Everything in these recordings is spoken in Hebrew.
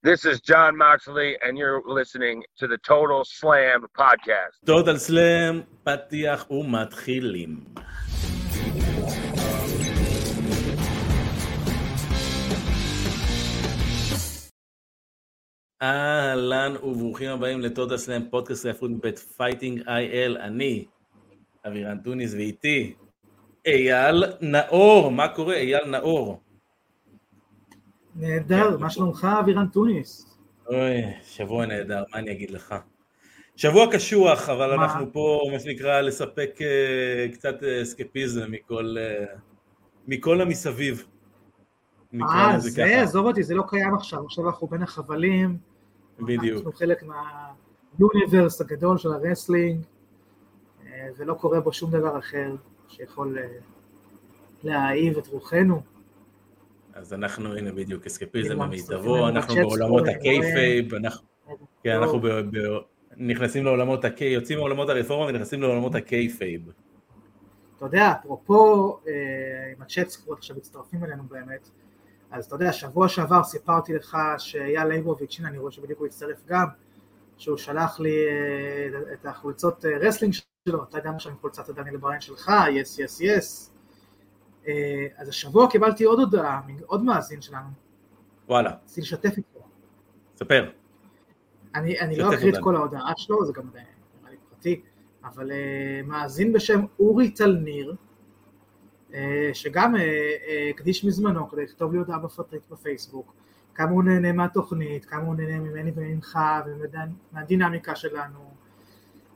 This is John Moxley, and you're listening to the Total Slam podcast. טוטל סלאם, פתיח ומתחילים. אהלן וברוכים הבאים לטוטל סלאם, פודקאסט ספרות מבית Fighting IL. אני, אבירן טוניס, ואיתי אייל נאור. מה קורה, אייל נאור? נהדר, מה שלומך אבירן טוניס? אוי, שבוע נהדר, מה אני אגיד לך? שבוע קשוח, אבל מה? אנחנו פה, מה שנקרא, לספק אה, קצת אה, אסקפיזם מכל, אה, מכל המסביב. אה, זה, ככה. עזוב אותי, זה לא קיים עכשיו, עכשיו אנחנו בין החבלים. בדיוק. אנחנו חלק מה universe הגדול של ה wrestling, אה, ולא קורה בו שום דבר אחר שיכול אה, להעיב את רוחנו. אז אנחנו, הנה בדיוק, אסקפיזם מצטרפים אנחנו בעולמות ה kayfabe, אנחנו, כן. אנחנו נכנסים לעולמות ה kay, יוצאים מעולמות הרפורמה ונכנסים לעולמות ה kayfabe. אתה יודע, אפרופו, אה, עם ה chat squad עכשיו מצטרפים אלינו באמת, אז אתה יודע, שבוע שעבר סיפרתי לך שאייל ליבוביץ', הנה אני רואה שבדיוק הוא הצטרף גם, שהוא שלח לי אה, את החולצות אה, wrestling שלום, אתה גם שם חולצת ה Daniel Bryan שלך, yes yes yes. אה, אז השבוע קיבלתי עוד הודעה מעוד מאזין שלנו, וואלה, רציתי לשתף איתו. ספר. אני, אני לא אקריא את. כל ההודעה שלו, זה גם אה, נראה לי פרטי, אבל אה, מאזין בשם אורי תלניר, אה, שגם אה, אה, הקדיש מזמנו כדי לכתוב לי הודעה בפטריק בפייסבוק, כמה הוא נהנה מהתוכנית, כמה הוא נהנה ממני וממך ומהדינמיקה שלנו,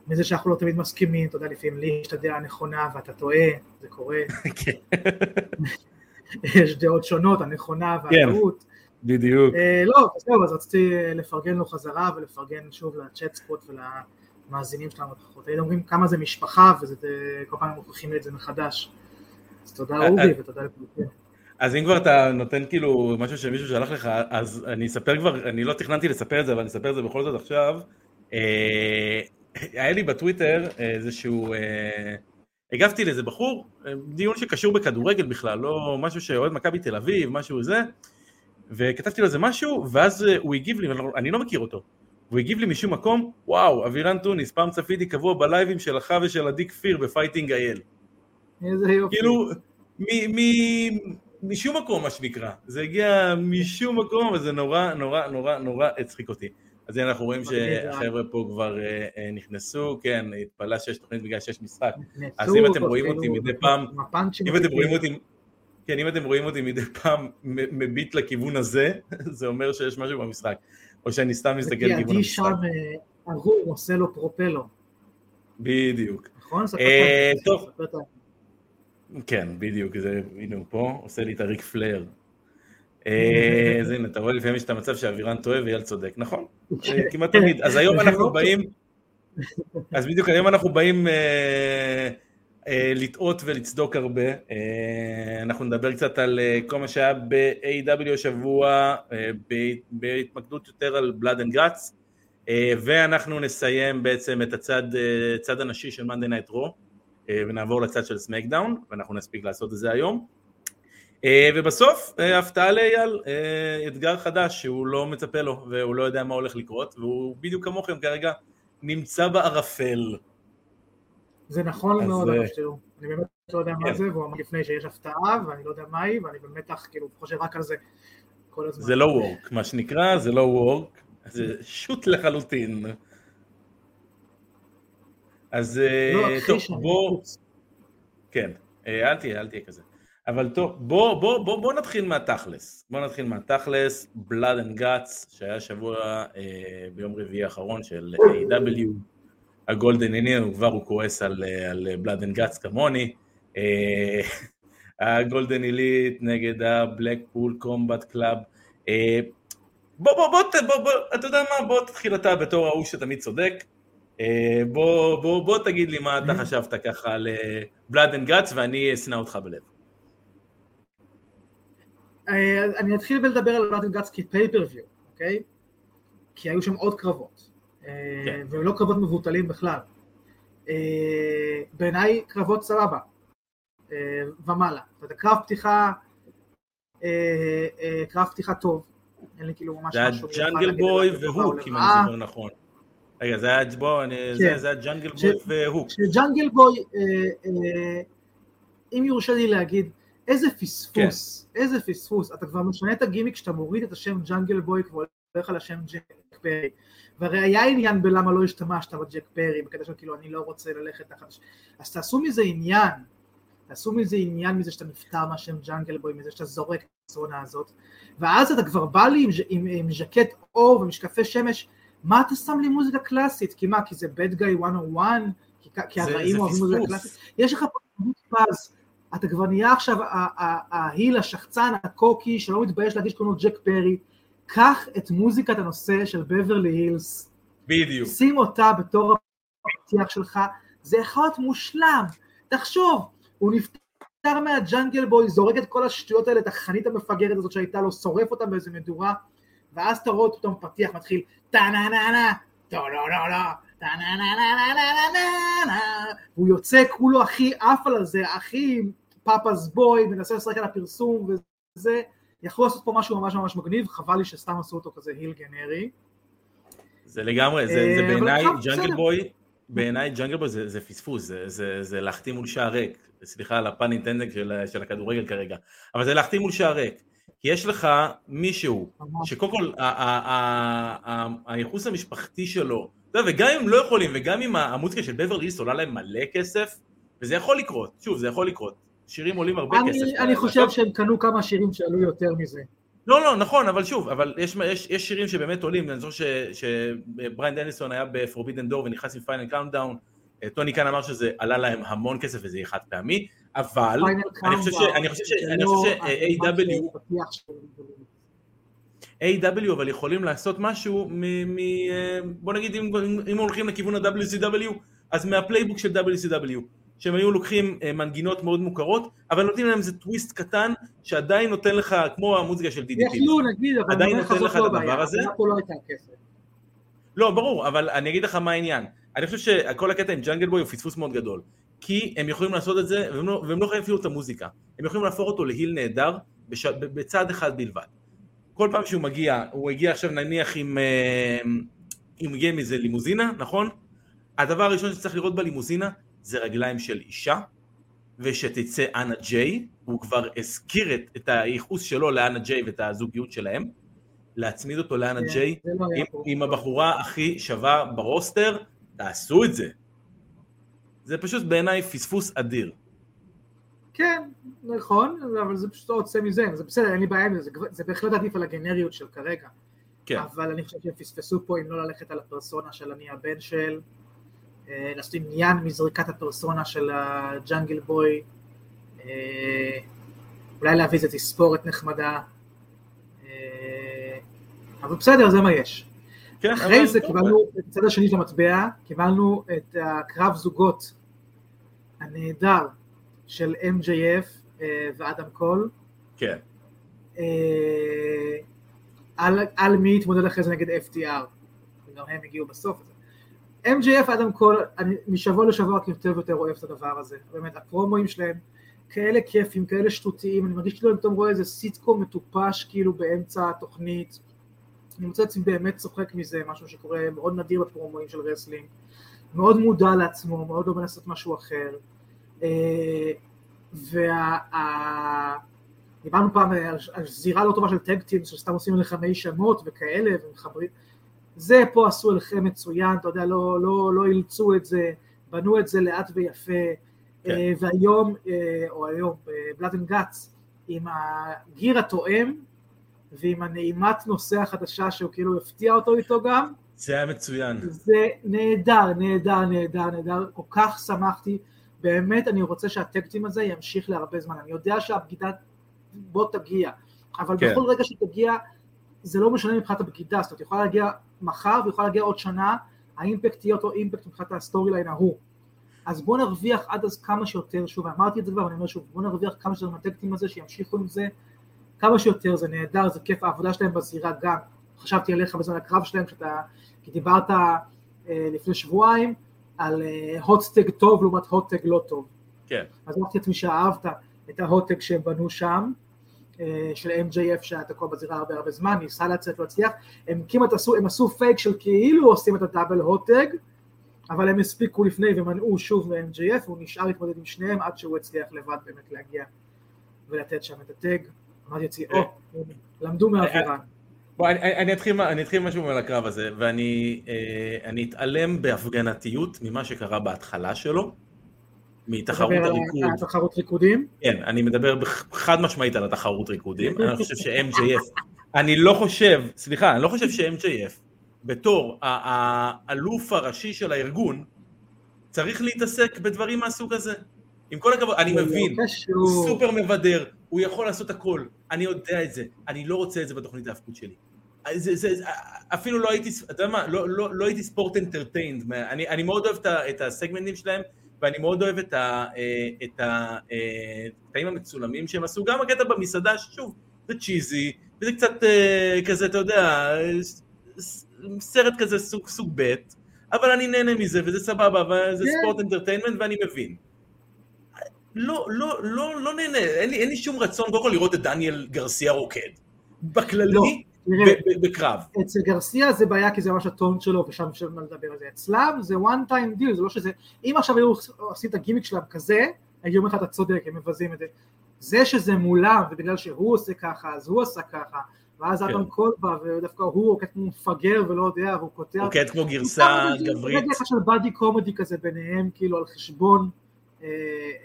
מזה שאנחנו לא תמיד מסכימים, אתה יודע, לפעמים לי יש את הדעה הנכונה ואתה טועה, זה קורה, כן, יש דעות שונות, הנכונה והטעות. בדיוק. אה, לא, אז זהו, אז רציתי אה, לפרגן לו חזרה ולפרגן שוב לצ'אט ספוט ולמאזינים שלנו לפחות. היינו אומרים כמה זה משפחה וזה כל פעם מוכיחים לי את זה מחדש. אז תודה אה, אורי אה. ותודה לכולכם. אז אם כבר אתה נותן כאילו משהו שמישהו שלח לך, אז אני אספר כבר, אני לא תכננתי לספר את זה, אבל אני אספר את זה בכל זאת עכשיו. אה, היה לי בטוויטר איזשהו, אה, הגבתי לאיזה בחור, אה, דיון שקשור בכדורגל בכלל, לא משהו שאוהד מכבי תל אביב, משהו זה, וכתבתי לו איזה משהו, ואז אה, הוא הגיב לי, לא- אני לא מכיר אותו. הוא הגיב לי משום מקום, וואו, אבירן טוניס, פעם צפיתי קבוע בלייבים שלך ושל עדי כפיר ב Fighting Isle. איזה יופי. כאילו, מ- מ- משום מקום מה שנקרא, זה הגיע משום מקום וזה נורא נורא נורא נורא הצחיק אותי. אז הנה אנחנו רואים שהחבר'ה פה כבר אה, אה, נכנסו, כן, התפלא שיש תוכנית בגלל שיש משחק. אז אם אתם רואים כאילו, אותי מדי פעם, אם אתם. רואים אותי, כן, אם אתם רואים אותי מדי פעם מביט לכיוון הזה, זה אומר שיש משהו במשחק, או שאני סתם מסתכל כי לכיוון עדי שם המשחק. אה, ארור עושה לו פרופלו, בדיוק. נכון? טוב. כן, בדיוק, זה, הנה הוא פה, עושה לי את הריק. אה, אז הנה, אתה רואה לפעמים יש את המצב שאבירן טועה ואייל צודק, נכון, כמעט תמיד. אז היום אנחנו אוקיי. באים, אז בדיוק היום אנחנו באים אה, אה, לטעות ולצדוק הרבה. אה, אנחנו נדבר קצת על אה, כל מה שהיה ב-AW השבוע, אה, בהתמקדות יותר על and Guts, אה, ואנחנו נסיים בעצם את הצד אה, צד הנשי של Night Raw. אה, ונעבור לצד של סמקדאון, ואנחנו נספיק לעשות את זה היום. אה, ובסוף, אה, הפתעה לאייל, אה, אתגר חדש שהוא לא מצפה לו, והוא לא יודע מה הולך לקרות, והוא בדיוק כמוכם כרגע נמצא בערפל. זה נכון מאוד. אני באמת לא יודע מה כן. זה, והוא אמר לפני שיש הפתעה, ואני לא יודע מה היא, ואני במתח, כאילו, חושב רק על זה כל הזמן. זה לא וורק, מה שנקרא, זה לא וורק, זה שוט לחלוטין. אז לא טוב, אכחיש שאני בוא, בחוץ. כן, אל תהיה, אל תהיה כזה. אבל טוב, בוא, בוא, בוא, בוא נתחיל מהתכלס. בוא נתחיל מהתכלס, Blood and Guts, שהיה שבוע אה, ביום רביעי האחרון של AEW. הגולדן, הוא כבר הוא כועס על, על Blood and Guts כמוני. אה, ה Golden Elite נגד ה Blackpool Combat Club. אה, בוא, בוא, בוא, בוא, בוא, אתה יודע מה, בוא תתחיל אתה בתור ההוא שתמיד צודק. אה, בוא, בוא, בוא תגיד לי מה אתה חשבת ככה על אה, Blood and Guts ואני אשנא אותך בלב. אה, אני אתחיל בלדבר על בלאד גאץ כפייפריוויו, אוקיי? כי היו שם עוד קרבות, אה, כן. והם לא קרבות מבוטלים בכלל. אה, בעיניי קרבות סבבה, ומעלה. זאת אומרת, קרב פתיחה, קרב פתיחה טוב, אין לי כאילו ממש זה היה משהו Jungle Boy ו Hook, אם אני. זוכר נכון. רגע, זה היה, בוא, אני- כן. זה- זה היה ג'אנגל בוי והוק. שג'אנגל בוי, אם יורשה לי להגיד, איזה פספוס, כן. איזה פספוס, אתה כבר משנה את הגימיק כשאתה מוריד את השם Jungle Boy כבר הולך על השם Jack Perry, והרי היה עניין בלמה לא השתמשת ב Jack Perry, בקטע של כאילו אני לא רוצה ללכת תחת, אז תעשו מזה עניין, תעשו מזה עניין מזה שאתה נפטר מהשם Jungle Boy, מזה שאתה זורק את הזונה הזאת, ואז אתה כבר בא לי עם, עם, עם ז'קט אור ומשקפי שמש, מה אתה שם לי מוזיקה קלאסית? כי מה, כי זה bad guy 101? כי, כי הרעים אוהבים מוזיקה. קלאסית? יש לך פה פז, אתה כבר נהיה עכשיו ההיל, השחצן, הקוקי, שלא מתבייש להגיש קוראים לו ג'ק פרי. קח את מוזיקת הנושא של בברלי הילס. בדיוק. שים אותה בתור הפתיח שלך, זה יכול להיות מושלם. תחשוב, הוא נפטר מהג'אנגל בוי, זורק את כל השטויות האלה, את החנית המפגרת הזאת שהייתה לו, שורף אותה באיזה מדורה, ואז אתה רואה אותו פתיח מתחיל טה נה נה נה, טו לא לא לא, טה נה נה נה נה נה נה נה, יוצא כולו הכי עף על זה, הכי פאפאס בוי, מנסה לשחק על הפרסום וזה, יכול לעשות פה משהו ממש ממש מגניב, חבל לי שסתם עשו אותו כזה היל גנרי. זה לגמרי, זה, אה, זה אבל בעיניי ג'אנגל. בוי, בעיניי ג'אנגל בוי זה, זה פספוס, זה, זה, זה להחתים מול שער ריק, סליחה על הפן אינטנדנט של, של הכדורגל כרגע, אבל זה להחתים מול שער ריק, כי יש לך מישהו. שקודם כל הייחוס המשפחתי שלו, וגם אם לא יכולים, וגם אם המוזיקה של בברלי היסט עולה להם מלא כסף, וזה יכול לקרות, שוב, זה יכול לקרות, שירים עולים הרבה אני, כסף. אני חושב שהם קנו כמה שירים שעלו יותר מזה. לא, לא, נכון, אבל שוב, אבל יש, יש, יש שירים שבאמת עולים, אני זוכר שבריין דניאלסון היה ב Forbidden Door ונכנס עם Final Countdown, אה, טוני כאן אמר שזה עלה להם המון כסף וזה יהיה חד פעמי, אבל Final אני חושב ש- Countdown, אני חושב ש- לא ש-AEW, AEW אבל יכולים לעשות משהו מ... מ- אה, בוא נגיד אם, אם הולכים לכיוון ה-WCW, אז מה playbook של WCW, שהם היו לוקחים אה, מנגינות מאוד מוכרות, אבל נותנים להם איזה טוויסט קטן, שעדיין נותן לך, כמו המוזיקה של DDP. יכלו נגיד, אבל עדיין נותן לך לא את הדבר הזה? לא. לא, ברור, אבל אני אגיד לך מה העניין. אני חושב שכל הקטע עם ג'אנגל בוי הוא פספוס מאוד גדול. כי הם יכולים לעשות את זה, והם לא, והם לא חייבים אפילו את המוזיקה. הם יכולים להפוך אותו להיל נהדר בש, בצד אחד בלבד. כל פעם שהוא מגיע, הוא הגיע עכשיו נניח עם, אם הוא הגיע איזה לימוזינה, נכון? הדבר הראשון שצריך לראות בלימוזינה זה רגליים של אישה, ושתצא אנה ג'יי, הוא כבר הזכיר את, את הייחוס שלו לאנה ג'יי ואת הזוגיות שלהם, להצמיד אותו לאנה כן, ג'יי, לא עם. עם הבחורה הכי שווה ברוסטר, תעשו את זה. זה פשוט בעיניי פספוס אדיר. כן, נכון, אבל זה פשוט לא יוצא מזה, זה בסדר, אין לי בעיה עם זה, זה זה בהחלט עדיף על הגנריות של כרגע. כן. אבל אני חושב שהם פספסו פה אם לא ללכת על הפרסונה של אני הבן של, לעשות עניין מזריקת הפרסונה של הג'אנגל בוי, אה, אולי להביא איזה תספורת נחמדה, אה, אבל בסדר, זה מה יש. כן, אחרי זה קיבלנו את הצד השני של המטבע, קיבלנו את הקרב זוגות הנהדר של MJF אה, ואדם קול, כן. אה, על, על מי התמודד אחרי זה נגד FTR, וגם הם הגיעו בסוף. MJF ואדם קול, אני משבוע לשבוע רק יותר ויותר אוהב את הדבר הזה, באמת, הפרומואים שלהם כאלה כיפים, כאלה שטותיים, אני מרגיש כאילו אני פתאום רואה איזה סיטקום מטופש כאילו באמצע התוכנית, אני מוצא עצמי באמת צוחק מזה, משהו שקורה מאוד נדיר בפרומואים של רסלינג, מאוד מודע לעצמו, מאוד לא מנסה משהו אחר, אה, וה... דיברנו פעם על, זירה לא טובה של טקטים, שסתם עושים עליך מי שמות וכאלה, ומחברים, זה פה עשו עליכם מצוין, אתה יודע, לא, לא, לא אילצו את זה, בנו את זה לאט ויפה, כן. אה, והיום, אה, או היום, בבלאד אנד גאץ, עם הגיר התואם, ועם הנעימת נושא החדשה שהוא כאילו הפתיע אותו איתו גם, זה היה מצוין. זה נהדר, נהדר, נהדר, נהדר, כל כך שמחתי, באמת אני רוצה שהטקטים הזה ימשיך להרבה זמן, אני יודע שהבגידה בוא תגיע, אבל כן. בכל רגע שתגיע, זה לא משנה מבחינת הבגידה, זאת אומרת, יכולה להגיע מחר ויכולה להגיע עוד שנה, האימפקט יהיה אותו אימפקט מבחינת הסטורי ליין ההוא. אז בואו נרוויח עד אז כמה שיותר, שוב, אמרתי את זה כבר, אני אומר שוב, בואו נרוויח כמה שיותר מהטקטים הזה, שימשיכו עם זה, כמה שיותר, זה נהדר, זה כיף, העבודה שלהם בזירה גם, חשבתי עליך בזמן הקרב שלהם, כשאתה, כי דיברת אה, לפני שבועיים על הוטסטג טוב לעומת הוטסטג לא טוב. כן. אז אמרתי לעצמי שאהבת את ההוטק שהם בנו שם, אה, של MJF שהיה תקוע בזירה הרבה הרבה זמן, ניסה לצאת, לא הצליח, הם כמעט עשו, הם עשו פייק של כאילו עושים את הדאבל הוטג, אבל הם הספיקו לפני ומנעו שוב מ-MJF, הוא נשאר להתמודד עם שניהם עד שהוא הצליח לבד באמת להגיע ולתת שם את הטג. אמרתי לעצמי, או, למדו מהאווירן. בוא, אני, אני, אתחיל, אני אתחיל משהו על הקרב הזה, ואני אה, אני אתעלם בהפגנתיות ממה שקרה בהתחלה שלו, מתחרות הריקוד. תחרות ריקודים? כן, אני מדבר חד משמעית על התחרות ריקודים, אני חושב ש-MJF, אני לא חושב, סליחה, אני לא חושב ש-MJF, בתור האלוף הראשי של הארגון, צריך להתעסק בדברים מהסוג הזה. עם כל הכבוד, אני לא מבין, הוא סופר מבדר, הוא יכול לעשות הכל, אני יודע את זה, אני לא רוצה את זה בתוכנית ההפקות שלי. זה, זה, אפילו לא הייתי, אתה יודע מה, לא, לא, לא הייתי sports entertained, אני, אני מאוד אוהב את הסגמנטים שלהם, ואני מאוד אוהב את הקטעים אה, המצולמים שהם עשו, גם הקטע במסעדה, ששוב, זה cheesy, וזה קצת אה, כזה, אתה יודע, סרט כזה סוג, סוג ב', אבל אני נהנה מזה, וזה סבבה, וזה כן. sports entertainment, ואני מבין. לא, לא, לא, לא נהנה, אין לי, אין לי שום רצון קודם כל לראות את דניאל גרסיה רוקד. בכללי, לא, בקרב. אצל גרסיה זה בעיה כי זה ממש הטון שלו ושם אפשר לדבר על זה. אצלם זה one time deal, זה לא שזה, אם עכשיו היו עושים את הגימיק שלהם כזה, הייתי אומר לך אתה צודק, הם מבזים את זה. זה שזה מולם ובגלל שהוא עושה ככה אז הוא עשה ככה ואז כן. אדם קול בא ודווקא הוא רוקד כמו מפגר ולא יודע והוא קוטע רוקד כמו גרסה גברית זה רגע של buddy comedy כזה ביניהם כאילו על חשבון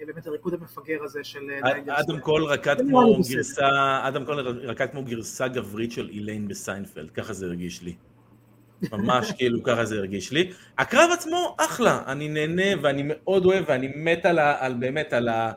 באמת הריקוד המפגר הזה של... אה, אדם קול רקד כמו גרסה, אדם קול רקד כמו גרסה גברית של איליין בסיינפלד, ככה זה הרגיש לי. ממש כאילו ככה זה הרגיש לי. הקרב עצמו אחלה, אני נהנה ואני מאוד אוהב ואני מת על, ה, על באמת על, ה,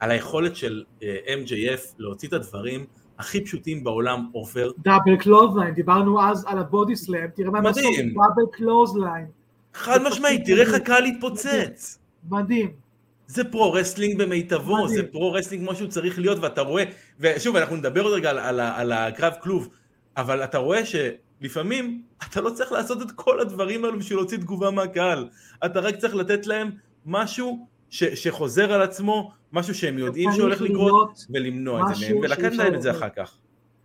על היכולת של uh, אה, MJF להוציא את הדברים הכי פשוטים בעולם אופר. דאבל קלוזליין, דיברנו אז על ה body slam, תראה מה מדהים. Double clothesline. חד משמעית, תראה איך הקהל התפוצץ. מדהים. זה pro wrestling במיטבו, מדהים. זה pro wrestling כמו שהוא צריך להיות, ואתה רואה, ושוב, אנחנו נדבר עוד רגע על, על, על הקרב כלוב, אבל אתה רואה שלפעמים אתה לא צריך לעשות את כל הדברים האלו בשביל להוציא תגובה מהקהל, אתה רק צריך לתת להם משהו ש, שחוזר על עצמו, משהו שהם יודעים שהולך לקרות, ולמנוע את זה מהם, ולקחת להם את זה אחר כך.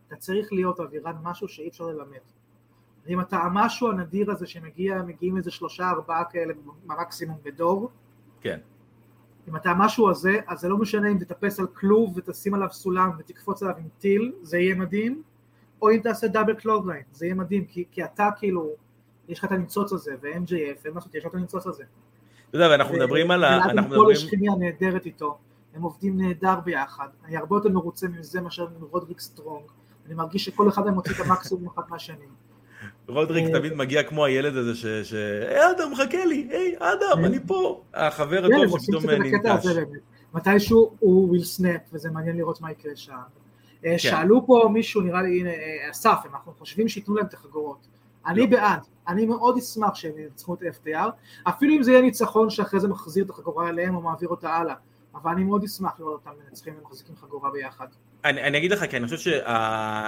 אתה צריך להיות אווירן משהו שאי אפשר ללמד. אם אתה המשהו הנדיר הזה שמגיע, מגיעים איזה שלושה ארבעה כאלה במקסימום בדור, כן. אם אתה משהו הזה, אז זה לא משנה אם תטפס על כלוב ותשים עליו סולם ותקפוץ עליו עם טיל, זה יהיה מדהים, או אם תעשה double clothesline, זה יהיה מדהים, כי, כי אתה כאילו, יש לך את הניצוץ הזה, ו-MJF, אין מה לעשות, יש לך את הניצוץ הזה. אתה יודע, ואנחנו מדברים על ה... אנחנו מדברים... יש כימיה נהדרת איתו, הם עובדים נהדר ביחד, אני הרבה יותר מרוצה מזה מאשר מרודריק סטרונג, אני מרגיש שכל אחד מהם מוציא את המקסימום אחד מהשני. רודריק אה, תמיד מגיע כמו הילד הזה ש... ש... היי אדם, חכה לי, היי אדם, כן. אני פה. החבר הטוב שפתאום ננטש. מתישהו הוא will snap, וזה מעניין לראות מה יקרה שם. אה, כן. שאלו פה מישהו, נראה לי, הנה, אה, אסף, אנחנו חושבים שייתנו להם את החגורות. אני לא. בעד, אני מאוד אשמח שהם ינצחו את ה-FTR, אפילו אם זה יהיה ניצחון שאחרי זה מחזיר את החגורה אליהם או מעביר אותה הלאה. אבל אני מאוד אשמח לראות אותם מנצחים ומחזיקים חגורה ביחד. אני, אני אגיד לך, כי אני חושב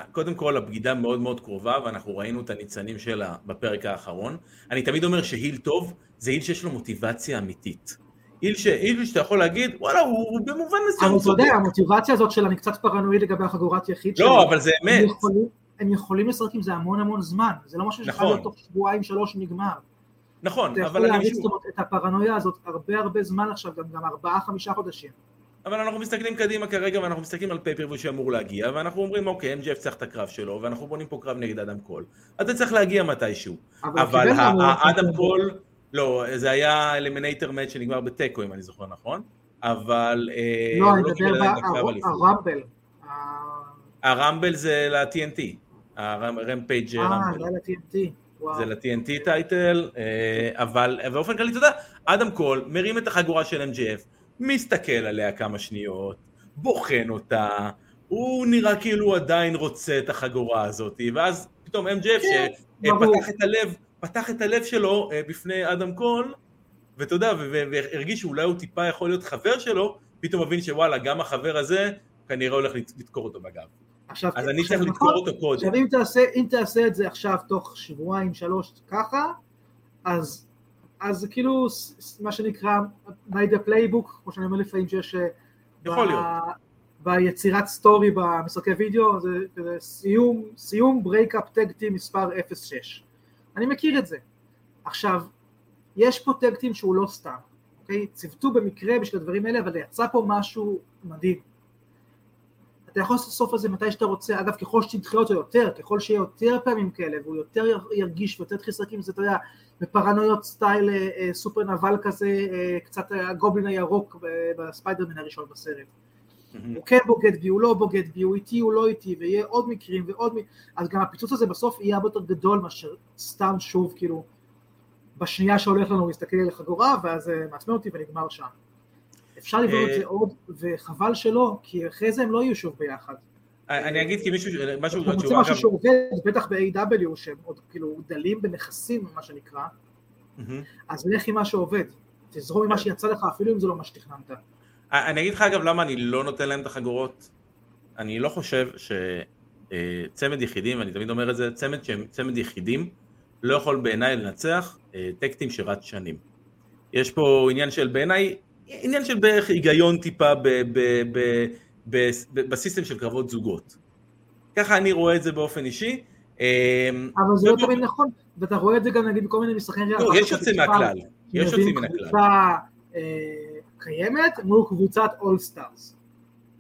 שקודם כל הבגידה מאוד מאוד קרובה, ואנחנו ראינו את הניצנים שלה בפרק האחרון. אני תמיד אומר שהיל טוב, זה היל שיש לו מוטיבציה אמיתית. היל, ש... היל שאתה יכול להגיד, וואלה, הוא, הוא במובן מסוים אבל אתה יודע, המוטיבציה הזאת של אני קצת פרנואיד לגבי החגורת יחיד לא, אבל זה אמת. הם יכולים, הם יכולים לשחק עם זה המון המון זמן, זה לא משהו נכון. להיות תוך שבועיים שלוש נגמר. נכון, אבל אני... אתה יכול להריץ את הפרנויה הזאת הרבה הרבה זמן עכשיו, גם, גם ארבעה חמישה חודשים. אבל אנחנו מסתכלים קדימה כרגע ואנחנו מסתכלים על pay-per-view שאמור להגיע ואנחנו אומרים אוקיי MJF צריך את הקרב שלו ואנחנו בונים פה קרב נגד אדם קול. אתה צריך להגיע מתישהו. אבל, האדם קול לא זה היה eliminator match שנגמר בתיקו אם אני זוכר נכון אבל אה, לא אני מדבר הרמבל. הרמבל זה ל-TNT הרמפייג' רמבל אה זה ל-TNT זה ל-TNT title, אה, אבל באופן כללי, אתה יודע, אדם קול מרים את החגורה של MGF, מסתכל עליה כמה שניות, בוחן אותה, הוא נראה כאילו הוא עדיין רוצה את החגורה הזאת, ואז פתאום MGF כן, שפתח את הלב, פתח את הלב שלו אה, בפני אדם קול, ואתה יודע, והרגיש שאולי הוא טיפה יכול להיות חבר שלו, פתאום מבין שוואלה, גם החבר הזה כנראה הולך לדקור אותו בגב. עכשיו, אז אני צריך לדקור אותו קודם. עכשיו אם תעשה, אם תעשה את זה עכשיו תוך שבועיים שלוש ככה, אז, אז כאילו מה שנקרא by the playbook, כמו שאני אומר לפעמים שיש אה, יכול ב, להיות. ביצירת story במשחקי וידאו, זה כזה סיום, סיום breakup tag team מספר 06. אני מכיר את זה. עכשיו, יש פה tag team שהוא לא סתם, אוקיי? ציוותו במקרה בשביל הדברים האלה, אבל יצא פה משהו מדהים. אתה יכול לעשות סוף הזה מתי שאתה רוצה, אגב ככל שתדחה אותו יותר, ככל שיהיה יותר פעמים כאלה והוא יותר ירגיש ויותר תסכיסקים, זה אתה יודע, בפרנויות style אה, אה, סופר נבל כזה, אה, קצת הגובלין הירוק בספיידרמן הראשון בסרט. הוא כן בוגד בי, הוא לא בוגד בי, הוא איתי, הוא לא איתי, ויהיה עוד מקרים ועוד מקרים, אז גם הפיצוץ הזה בסוף יהיה הרבה יותר גדול מאשר סתם שוב כאילו בשנייה שהולך לנו להסתכל על החגורה ואז זה מעצמם אותי ונגמר שם. אפשר לבנות את זה עוד, וחבל שלא, כי אחרי זה הם לא יהיו שוב ביחד. אני אגיד כי מישהו, משהו, אתה מוצא משהו שעובד, בטח ב-AW, שהם עוד כאילו דלים בנכסים, מה שנקרא, אז לך עם מה שעובד, תזרום עם מה שיצא לך, אפילו אם זה לא מה שתכננת. אני אגיד לך אגב למה אני לא נותן להם את החגורות, אני לא חושב שצמד יחידים, אני תמיד אומר את זה, צמד שהם צמד יחידים, לא יכול בעיניי לנצח tag team שרץ שנים. יש פה עניין של בעיניי, עניין של בערך היגיון טיפה ב system של קרבות זוגות. ככה אני רואה את זה באופן אישי. אמ, אבל זה לא תמיד נכון, ואתה רואה את זה גם נגיד בכל מיני משחקי ריאל. לא, יש יוצא מהכלל, יש יוצאים מן הכלל. קיימת מול קבוצת all-stars.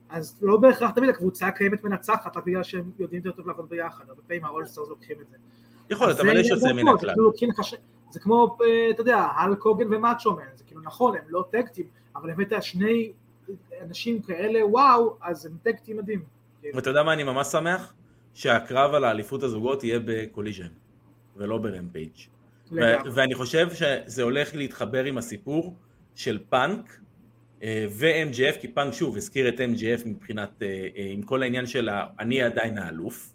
אז לא בהכרח תמיד הקבוצה הקיימת מנצחת רק בגלל שהם יודעים יותר טוב לעבוד ביחד, הרבה פעמים ה all-stars לוקחים את זה. יכול להיות, אבל יש יוצא מן הכלל. זה כמו, אה, אתה יודע, הלק הוגאן ומאצ'ו מן, זה כאילו נכון, הם לא tag team, אבל הבאת שני אנשים כאלה, וואו, אז הם tag team מדהים. ואתה יודע מה אני ממש שמח? שהקרב על האליפות הזוגות יהיה בקוליז'ן, ולא ברמפייג'. ואני חושב שזה הולך להתחבר עם הסיפור של פאנק אה, ו-MGF, כי פאנק שוב הזכיר את MGF מבחינת, אה, אה, עם כל העניין של אני עדיין האלוף,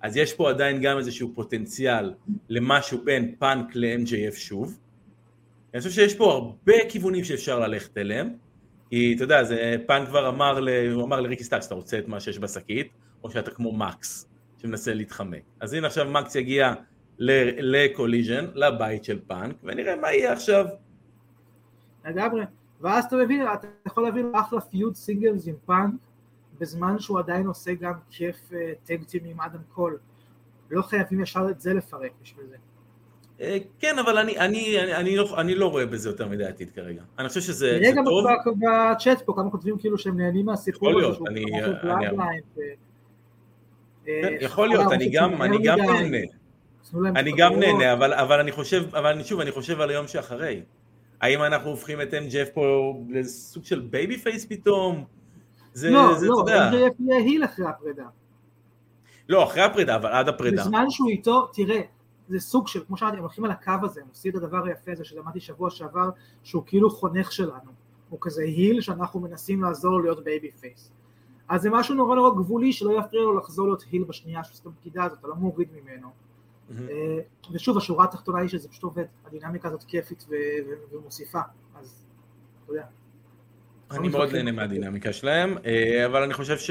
אז יש פה עדיין גם איזשהו פוטנציאל למשהו בין פאנק ל-MJF שוב. אני חושב שיש פה הרבה כיוונים שאפשר ללכת אליהם, כי אתה יודע, זה, פאנק כבר אמר, ל, הוא אמר לריקי סטארקס, אתה רוצה את מה שיש בשקית, או שאתה כמו מקס, שמנסה להתחמק. אז הנה עכשיו מקס יגיע לקוליז'ן, לבית של פאנק, ונראה מה יהיה עכשיו. לגמרי. ואז אתה מבין, אתה יכול להבין אחלה feud singles עם פאנק, בזמן שהוא עדיין עושה גם כיף tag team עם אדם קול. לא חייבים ישר את זה לפרק בשביל זה. אה, כן, אבל אני, אני, אני, אני, לא, אני לא רואה בזה יותר מדי עתיד כרגע. אני חושב שזה זה טוב. נראה גם בצ'אט פה כמה כותבים כאילו שהם נהנים מהסיפור הזה. יכול להיות, אני... אני... כן, יכול להיות, אני גם, אני גם נהנה. אני גם נהנה, אבל, אבל אני חושב, אבל אני שוב, אני חושב על היום שאחרי. האם אנחנו הופכים את MJF פה לסוג של babyface פתאום? זה, לא, זה, לא, MJF יהיה heel אחרי הפרידה. לא, אחרי הפרידה, אבל עד הפרידה. בזמן שהוא איתו, תראה, זה סוג של, כמו שאמרתי, הם הולכים על הקו הזה, הם עושים את הדבר היפה הזה שלמדתי שבוע שעבר, שהוא כאילו חונך שלנו. הוא כזה heel שאנחנו מנסים לעזור לו להיות babyface. אז זה משהו נורא נורא גבולי שלא יפריע לו לחזור להיות heel בשנייה שהוא עושה את הבגידה הזאת, אתה לא מוריד ממנו. אה, ושוב, השורה התחתונה היא שזה פשוט עובד, הדינמיקה הזאת כיפית ומוסיפה, אז אתה יודע. אני מאוד נהנה מהדינמיקה שלהם, אה, אבל אני חושב ש...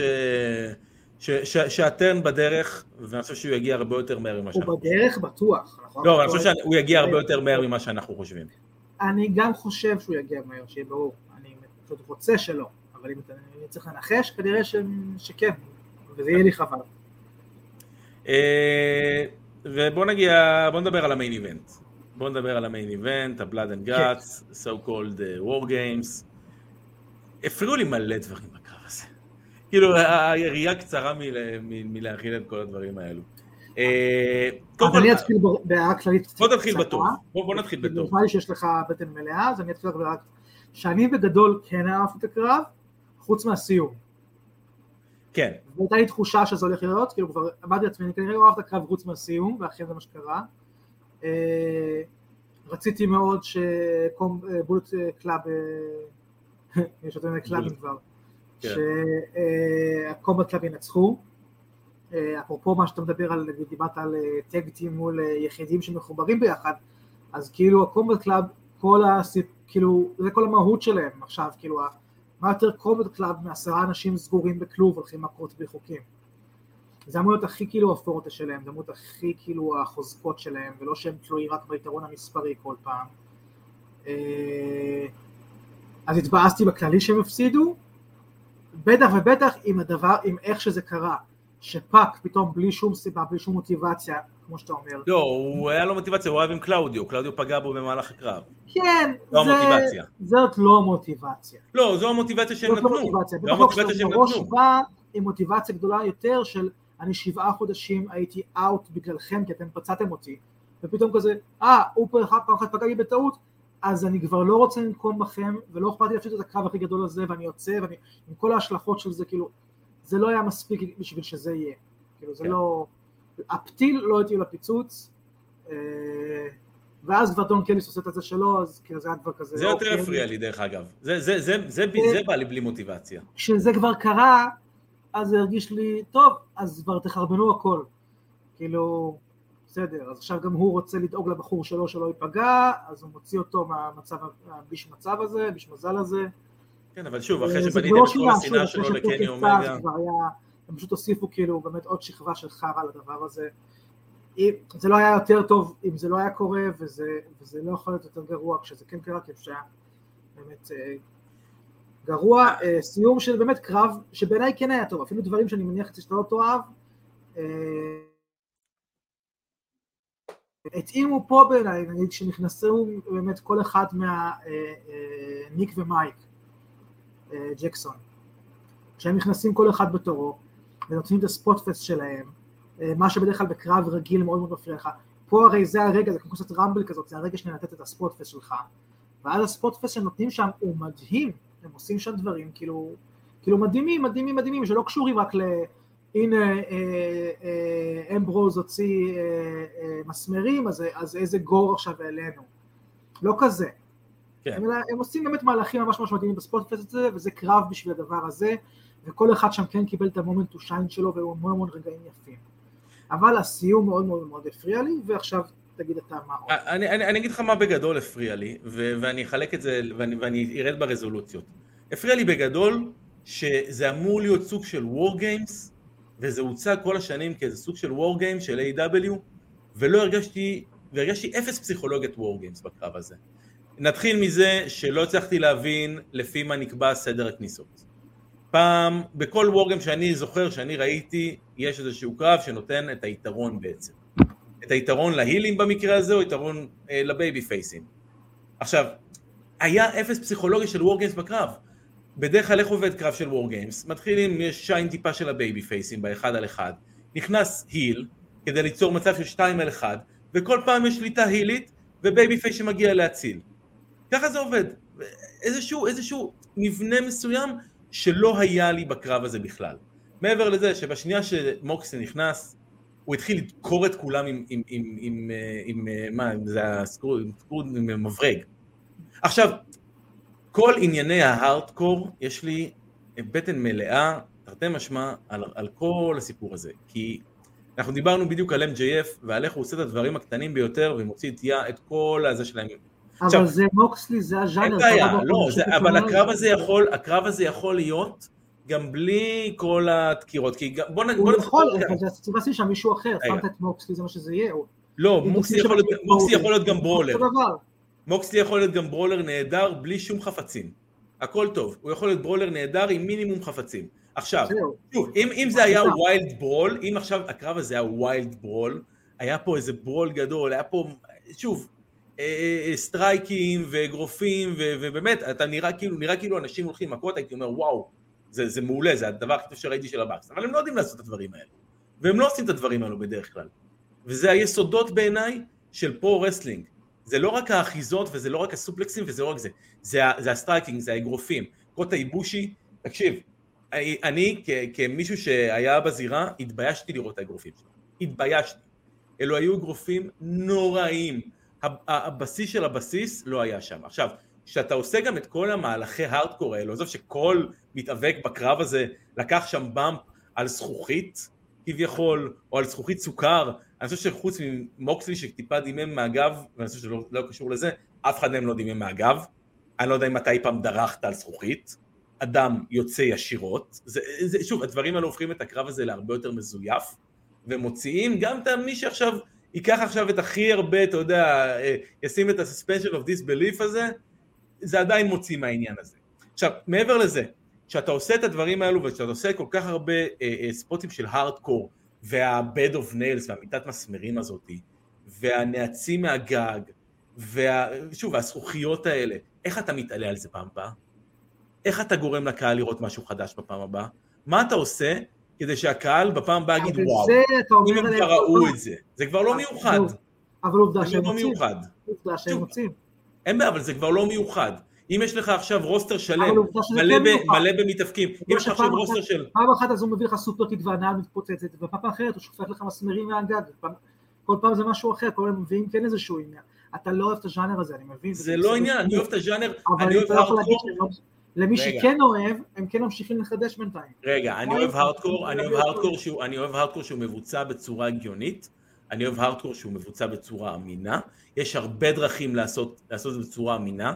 שהטרן בדרך, ואני חושב שהוא יגיע הרבה יותר מהר ממה שאנחנו חושבים. הוא בדרך בטוח. נכון? לא, אני חושב שהוא יגיע הרבה יותר מהר ממה שאנחנו חושבים. אני גם חושב שהוא יגיע מהר, שיהיה ברור. אני פשוט רוצה שלא, אבל אם אני צריך לנחש, כנראה שכן, וזה יהיה לי חבל. אה, ובוא נגיע, בוא נדבר על המיין איבנט. בוא נדבר על המיין איבנט, ה-Blood and Guts, so called uh, War Games. הפריעו לי מלא דברים. כאילו, היריעה קצרה מלהכיל את כל הדברים האלו. אה, אז אני אתחיל בהערה כללית. בוא נתחיל בטוב. בוא נתחיל בטוב. נראה לי שיש לך בטן מלאה, אז אני אתחיל בהערה... שאני בגדול כן אהבתי את הקרב, חוץ מהסיום. כן. והייתה לי תחושה שזה הולך להיות, כאילו כבר אמרתי לעצמי, אני כנראה לא אוהב את הקרב חוץ מהסיום, ואכן זה מה שקרה. אה, רציתי מאוד שבולט קלאב, יש יותר קלאבים כבר, כן. שהקומבט קלאב ינצחו. אה, אפרופו מה שאתה מדבר על, דיברת על tag team מול אה, יחידים שמחוברים ביחד, אז כאילו הקומבט קלאב, כל הסיפ... כאילו, זה כל המהות שלהם עכשיו, כאילו מה יותר קומבט קלאב מעשרה אנשים סגורים בכלוב הולכים מכות בחוקים. זה אמור להיות הכי כאילו הפורטה שלהם, זה אמור להיות הכי כאילו החוזקות שלהם, ולא שהם תלויים רק ביתרון המספרי כל פעם. אה, אז התבאסתי בכללי שהם הפסידו, בטח ובטח עם הדבר, עם איך שזה קרה, שפאק פתאום בלי שום סיבה, בלי שום מוטיבציה, כמו שאתה אומר. לא, הוא היה לו מוטיבציה, הוא אוהב עם קלאודיו, קלאודיו פגע בו במהלך הקרב. כן, לא זה. זאת לא מוטיבציה. לא, זו המוטיבציה שהם זאת לא נתנו. מוטיבציה. זו בטח המוטיבציה שהם כשאתה מראש נתנו. בא עם מוטיבציה גדולה יותר של אני שבעה חודשים הייתי אאוט בגללכם כי אתם פצעתם אותי, ופתאום כזה, אה, הוא פעם אחת פגע לי בטעות, אז אני כבר לא רוצה לנקום בכם, ולא אכפת לי להפסיד את הקרב הכי גדול הזה, ואני יוצא, ואני, עם כל ההשלכות של זה, כאילו, זה לא היה מספיק בשביל שזה יהיה. כאילו, זה כן. לא... הפתיל לא התאים לפיצוץ, אה, ואז כבר דון קליס עושה את זה שלו, אז כאילו זה היה כבר כזה... זה יותר אוקיי. הפריע לי דרך אגב. זה- זה- זה- זה זה בא לי בלי מוטיבציה. כשזה כבר קרה, אז זה הרגיש לי, טוב, אז כבר תחרבנו הכל. כאילו, בסדר, אז עכשיו גם הוא רוצה לדאוג לבחור שלו שלא ייפגע, אז הוא מוציא אותו מהמצב, מהביש מצב הזה, ביש מזל הזה. כן, אבל שוב, אחרי זה שבניתם כבר את לא כל השנאה שלו אחרי לקני שטורקי צה"ל, אומגה, הם פשוט הוסיפו כאילו באמת עוד שכבה של חרא לדבר הזה. זה לא היה יותר טוב אם זה לא היה קורה, וזה, וזה לא יכול להיות יותר גרוע כשזה כן קרה, כי שהיה באמת אה, גרוע. אה, סיום של באמת קרב, שבעיניי כן היה טוב, אפילו דברים שאני מניח שאתה לא תאהב, אה, התאימו פה בעיניי, נגיד שנכנסו באמת כל אחד מה... אה, אה, ומייק, אה, ג'קסון, כשהם נכנסים כל אחד בתורו, ונותנים את הספוטפסט שלהם, אה, מה שבדרך כלל בקרב רגיל מאוד מאוד מפריע לך, פה הרי זה הרגע, זה כמו קצת רמבל כזאת, זה הרגע שניה לתת את הספוטפסט שלך, ואז הספוטפסט שהם נותנים שם הוא מדהים, הם עושים שם דברים כאילו, כאילו מדהימים, מדהימים, מדהימים, שלא קשורים רק ל... הנה אה, אה, אמברוז הוציא אה, מסמרים, אז, אז איזה גור עכשיו העלינו. לא כזה. כן. הם, הם עושים באמת מהלכים ממש ממש מדהימים בספוטפסט הזה, וזה קרב בשביל הדבר הזה, וכל אחד שם כן קיבל את ה moment to shine שלו, והיו המון המון רגעים יפים. אבל הסיום מאוד מאוד מאוד הפריע לי, ועכשיו תגיד אתה מה עוד. אני, אני, אני אגיד לך מה בגדול הפריע לי, ו- ואני אחלק את זה, ואני, ואני ארד ברזולוציות. הפריע לי בגדול שזה אמור להיות סוג של War Games, וזה הוצג כל השנים כאיזה סוג של War Games של AEW, ולא הרגשתי, והרגשתי אפס פסיכולוגיית War Games בקרב הזה. נתחיל מזה שלא הצלחתי להבין לפי מה נקבע סדר הכניסות. פעם, בכל War Games שאני זוכר, שאני ראיתי, יש איזשהו קרב שנותן את היתרון בעצם. את היתרון להילים במקרה הזה, או יתרון אה, לבייבי פייסים. עכשיו, היה אפס פסיכולוגיה של War Games בקרב. בדרך כלל איך עובד קרב של War Games? מתחילים, יש shine טיפה של הבייבי פייסים באחד על אחד, נכנס heel כדי ליצור מצב של שתיים על אחד, וכל פעם יש שליטה הילית ו babyface שמגיע להציל. ככה זה עובד. איזשהו, איזשהו מבנה מסוים שלא היה לי בקרב הזה בכלל. מעבר לזה שבשנייה שמוקסי נכנס, הוא התחיל לדקור את כולם עם, עם, עם, עם, אה, עם, אה, מה, עם זה הסקרו, עם, סקרו, עם מברג. עכשיו, כל ענייני ההארדקור, יש לי בטן מלאה, תרתי משמע, על, על כל הסיפור הזה. כי אנחנו דיברנו בדיוק על MJF ועל איך הוא עושה את הדברים הקטנים ביותר ומוציא את, יה- את כל הזה שלהם. אבל עכשיו- זה מוקסלי, זה הז'אנר. אין בעיה, לא, של זה, אבל. הקרב הזה יכול, הקרב הזה יכול להיות גם בלי כל הדקירות, כי גם- בוא נ... הוא בוא יכול, אבל זה צריך לשים שם מישהו אחר. שמת את מוקסלי, זה מה שזה יהיה. לא, מוקסלי תשים יכול יכול להיות גם brawler. מוקסלי יכול להיות גם brawler נהדר בלי שום חפצים. הכל טוב, הוא יכול להיות brawler נהדר עם מינימום חפצים. עכשיו. שוב, אם, אם זה היה. wild brawl, אם עכשיו הקרב הזה היה wild brawl, היה פה איזה brawl גדול, היה פה, שוב, אה, אה, סטרייקים ואגרופים, ובאמת, אתה נראה כאילו, נראה כאילו אנשים הולכים מכות, הייתי אומר, וואו, זה, זה מעולה, זה הדבר הכי טוב שראיתי של הבאקס, אבל הם לא יודעים לעשות את הדברים האלה, והם לא עושים את הדברים האלו בדרך כלל, וזה היסודות בעיניי של pro-wrestling, זה לא רק האחיזות וזה לא רק הסופלקסים וזה לא רק זה, זה, זה ה striking, זה האגרופים, קוטה איבושי, תקשיב, אני, אני כ, כמישהו שהיה בזירה, התביישתי לראות את האגרופים שלו, התביישתי, אלו היו אגרופים נוראים, הבסיס של הבסיס לא היה שם. עכשיו, כשאתה עושה גם את כל המהלכי הארדקור האלו, עזוב שכל מתאבק בקרב הזה לקח שם באמפ על זכוכית כביכול, או על זכוכית סוכר, אני חושב שחוץ ממוקסלי שטיפה דימם מהגב, ואני חושב שלא לא קשור לזה, אף אחד מהם לא דימם מהגב, אני לא יודע אם אתה אי פעם דרכת על זכוכית, אדם יוצא ישירות, זה, זה, שוב, הדברים האלה הופכים את הקרב הזה להרבה יותר מזויף, ומוציאים גם את מי שעכשיו ייקח עכשיו את הכי הרבה, אתה יודע, אה, ישים את ה-suspension of disbelief הזה, זה עדיין מוציא מהעניין הזה. עכשיו, מעבר לזה, כשאתה עושה את הדברים האלו וכשאתה עושה כל כך הרבה אה, אה, ספוטים של הארדקור וה-bed of nails והמיטת מסמרים הזאתי והנעצים מהגג ושוב, והזכוכיות האלה, איך אתה מתעלה על זה פעם הבאה? איך אתה גורם לקהל לראות משהו חדש בפעם הבאה? מה אתה עושה כדי שהקהל בפעם הבאה יגיד וואו, אם הם כבר ראו את זה, זה כבר לא מיוחד. אבל עובדה שהם לא רוצים. עובדה שהם רוצים. אין בעיה, אבל זה כבר לא מיוחד. אם יש לך עכשיו roster שלם, מלא, כן ב. מלא במתאבקים, אם יש לך עכשיו roster של... פעם אחת אז הוא מביא לך superkick והנעל מתפוצצת, ופעם אחרת הוא שופך לך מסמרים מהגג. כל פעם זה משהו אחר, כל פעם מביאים כן איזשהו עניין. אתה לא אוהב את הז'אנר הזה, אני מבין. זה לא עניין, אני אוהב את הז'אנר, אני אוהב לא הארדקור. לא- למי. שכן אוהב, הם כן ממשיכים לחדש בינתיים. רגע, אני אוהב הארדקור, זה אני אוהב זה הארדקור שהוא, אני אוהב הארדקור שהוא מבוצע בצורה הגיונית, אני אוהב הארדקור שהוא מבוצע בצורה אמינה, יש הרבה דרכים לעשות, לעשות את זה בצורה אמינה,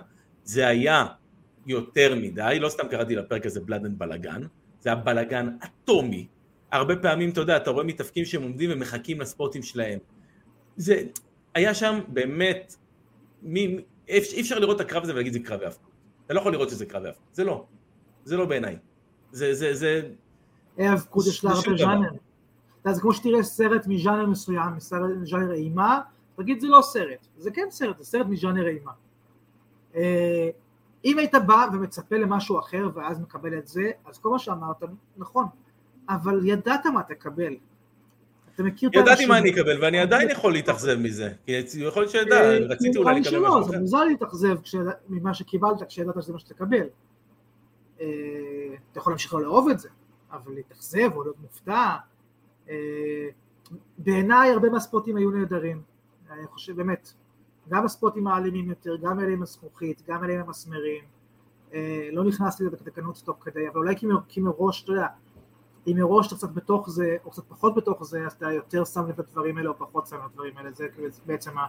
זה היה יותר מדי, לא סתם קראתי לפרק הזה בלאדן בלאגן, זה היה בלאגן אטומי, הרבה פעמים, אתה יודע, אתה רואה מתאפקים שהם עומדים ומחכים לספוטים שלהם, זה, היה שם באמת, מי, אי אפשר לראות את הקרב הזה ולהגיד זה קרב האבקות, אתה לא יכול לראות שזה קרב האבקות, זה לא, זה לא בעיניי, זה, זה, זה, האבקות יש לה הרבה. ז'אנר. זה כמו שתראה סרט מז'אנר מסוים, מז'אנר אימה, תגיד זה לא סרט, זה כן סרט, זה סרט מז'אנר אימה. אה, אם היית בא ומצפה למשהו אחר ואז מקבל את זה, אז כל מה שאמרת נכון, אבל ידעת מה תקבל. אתה מכיר את ידעתי האנשים מה אני. אקבל, ואני עדיין יכול להתאכזב מזה. כי יכול להיות שידע, אה, רציתי אולי לי לקבל משהו זה אחר. מוזר להתאכזב ממה שקיבלת כשידעת שזה מה שתקבל. אה, אתה יכול להמשיך לא לאהוב את זה, אבל להתאכזב או להיות מופתע. אה, בעיניי הרבה מהספוטים היו נהדרים. אני חושב באמת, גם הספוטים האלימים יותר, גם אלה עם הזכוכית, גם אלה עם המסמרים. אה, לא נכנסתי לזה בתקנות תוך כדי, אבל אולי כי מראש, אתה יודע, אם מראש אתה קצת בתוך זה, או קצת פחות בתוך זה, אז אתה יותר שם לב לדברים האלה או פחות שם לדברים האלה, זה בעצם ה...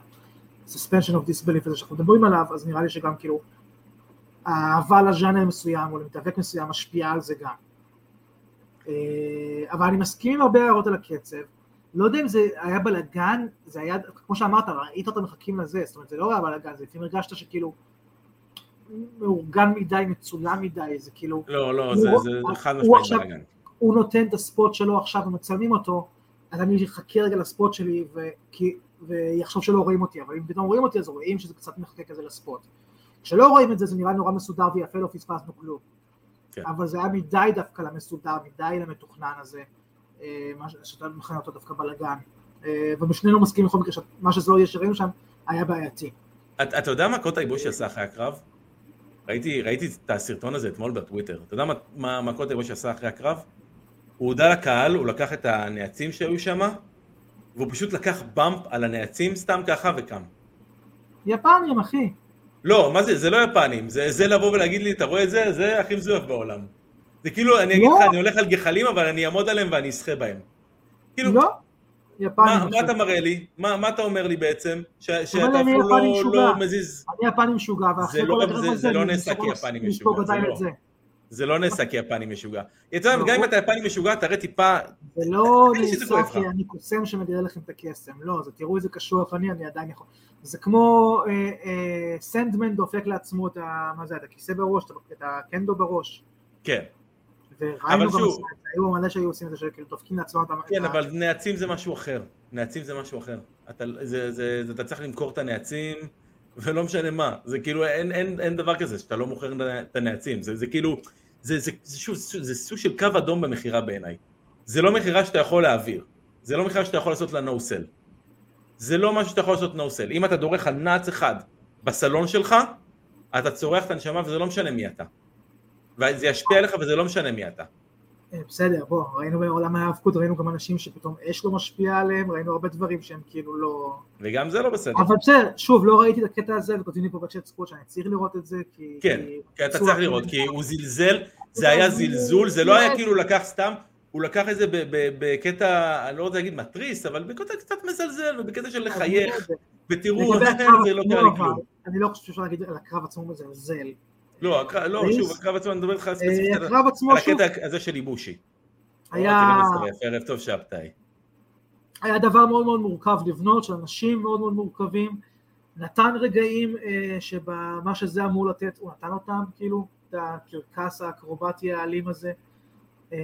suspension of disbelief הזה שאנחנו מדברים עליו, אז נראה לי שגם כאילו האהבה לז'אנר מסוים או למתאבק מסוים משפיעה על זה גם. אה, אבל אני מסכים עם הרבה הערות על הקצב, לא יודע אם זה היה בלאגן, זה היה, כמו שאמרת, ראית אותם מחכים לזה, זאת אומרת זה לא היה בלאגן, זה לפעמים הרגשת שכאילו מאורגן מדי, מצולם מדי, זה כאילו, לא, לא, הוא- זה זה הוא חד משמעית בלאגן. הוא נותן את הספוט שלו עכשיו ומצלמים אותו, אז אני אחכה רגע לספוט שלי. ויחשוב שלא רואים אותי, אבל אם פתאום רואים אותי אז רואים שזה קצת מחכה כזה לספוט. כשלא רואים את זה זה נראה נורא מסודר ויפה, לא פספסנו כלום. כן. אבל זה היה מדי דווקא למסודר, מדי למתוכנן הזה, שאתה מכנה אותו דווקא בלאגן. אה, ובשנינו מסכימים בכל מקרה שמה שזה לא יהיה שראינו שם היה בעייתי. אתה יודע מה קוטה איבושי עשה אחרי הקרב? ראיתי ראיתי את הסרטון הזה אתמול בטוויטר. אתה יודע מה- מה מה קוטה איבושי עשה אחרי הקרב? הוא הודה לקהל, הוא לקח את הנעצים שהיו שם, והוא פשוט לקח באמפ על הנעצים סתם ככה וקם. יפנים אחי, לא, מה זה, זה לא יפנים, זה, זה לבוא ולהגיד לי, אתה רואה את זה? זה הכי מזויף בעולם. זה כאילו, אני אגיד לא. לך, אני הולך על גחלים, אבל אני אעמוד עליהם ואני אשחה בהם. כאילו, לא, מה. מה אתה מראה לי? מה, מה אתה אומר לי בעצם? ש, שאתה אפילו יפני לא, משוגע. לא מזיז... אני יפני משוגע, ואחרי זה לא- כל הדבר זה- הזה זה לא נעשה כיפני לספוג משוגע, זה לא. זה. לא נעשה כיפני משוגע. אתה יודע, גם אם אתה יפני משוגע, תראה טיפה... זה לא נעשה. כי אני קוסם שמגלה לכם את הקסם, לא, זה תראו איזה קשוח אני, אני עדיין יכול. זה כמו אה, אה, סנדמן דופק לעצמו את ה... מה זה, את הכיסא בראש, את הקנדו בראש. כן, וראינו גם היו מלא שהיו עושים את זה, שכאילו דופקים לעצמם את ה... כן, אבל נעצים זה משהו אחר. נעצים זה משהו אחר. אתה, זה, זה, זה, אתה צריך למכור את הנעצים, ולא משנה מה. זה כאילו, אין, אין, אין דבר כזה שאתה לא מוכר את הנעצים. זה, זה כאילו, זה, זה, זה, שוב, זה סוג של קו אדום במכירה בעיניי. זה לא מכירה שאתה יכול להעביר. זה לא מכירה שאתה יכול לעשות לה no sell. זה לא משהו שאתה יכול לעשות no sell. אם אתה דורך על נעץ אחד בסלון שלך, אתה צורח את הנשמה וזה לא משנה מי אתה. וזה ישפיע עליך וזה לא משנה מי אתה. אה, בסדר, בוא, ראינו בעולם ההאבקות, ראינו גם אנשים שפתאום אש לא משפיעה עליהם, ראינו הרבה דברים שהם כאילו לא... וגם זה לא בסדר. אבל בסדר, שוב, לא ראיתי את הקטע הזה, וכותבים לי פה בצ'אט סקוט שאני צריך לראות את זה, כי... כן, כי אתה צריך לראות, כי הוא זלזל, זה היה. זלזול, זה לא היה כן. כאילו לקח סתם, הוא לקח את זה בקטע, אני לא רוצה להגיד מתריס, אבל בקטע קצת מזלזל, ובקטע של לחייך, ותראו, לגבי הקרב זה לא קרה לי כלום. אני לא חושב שאפשר להגיד על הקרב עצמו מזלזל. לא, לא? שוב, הקרב עצמו, אני מדבר איתך אה, ספציפית על- הקטע הזה של איבושי. היה... ערב טוב שבתאי. היה דבר מאוד מאוד מורכב לבנות, של אנשים מאוד מאוד מורכבים, נתן רגעים אה, שבמה שזה אמור לתת, הוא נתן אותם, כאילו, את הקרקס האקרובטי האלים הזה. אה,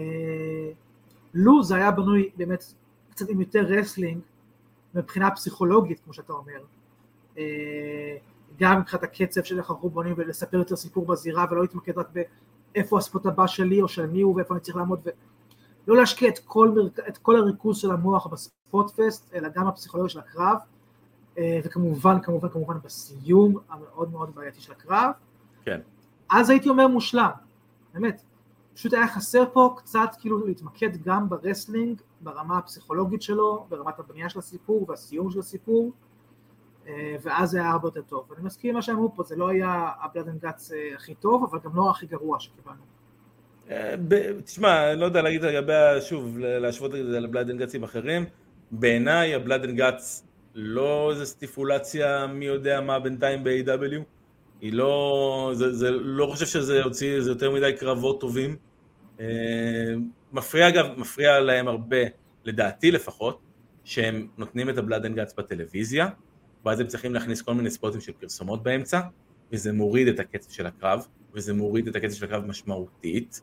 לו זה היה בנוי באמת קצת עם יותר wrestling מבחינה פסיכולוגית, כמו שאתה אומר. אה, גם מבחינת הקצב של איך אנחנו בונים ולספר יותר סיפור בזירה ולא להתמקד רק באיפה ה spot הבא שלי או של מי הוא ואיפה אני צריך לעמוד ולא להשקיע את כל. את כל הריכוז של המוח ב spotfest אלא גם הפסיכולוגיה של הקרב אה, וכמובן כמובן כמובן בסיום המאוד מאוד בעייתי של הקרב. כן. אז הייתי אומר מושלם, באמת. פשוט היה חסר פה קצת כאילו להתמקד גם ב wrestling ברמה הפסיכולוגית שלו, ברמת הבנייה של הסיפור והסיום של הסיפור ואז זה היה הרבה יותר טוב. אני מסכים עם מה שאמרו פה, זה לא היה ה Blood and Guts אה, הכי טוב, אבל גם לא הכי גרוע שקיבלנו. אה, תשמע, אני לא יודע להגיד לגבי, שוב, להשוות את זה ל Blood and Guts ים אחרים. בעיניי ה Blood and Guts לא איזה סטיפולציה מי יודע מה בינתיים ב- AEW. היא לא, זה, זה, לא חושב שזה הוציא, זה יותר מדי קרבות טובים. מפריע אגב, מפריע להם הרבה, לדעתי לפחות, שהם נותנים את ה Blood and Guts בטלוויזיה. ואז הם צריכים להכניס כל מיני ספוטים של פרסומות באמצע, וזה מוריד את הקצב של הקרב, וזה מוריד את הקצב של הקרב משמעותית.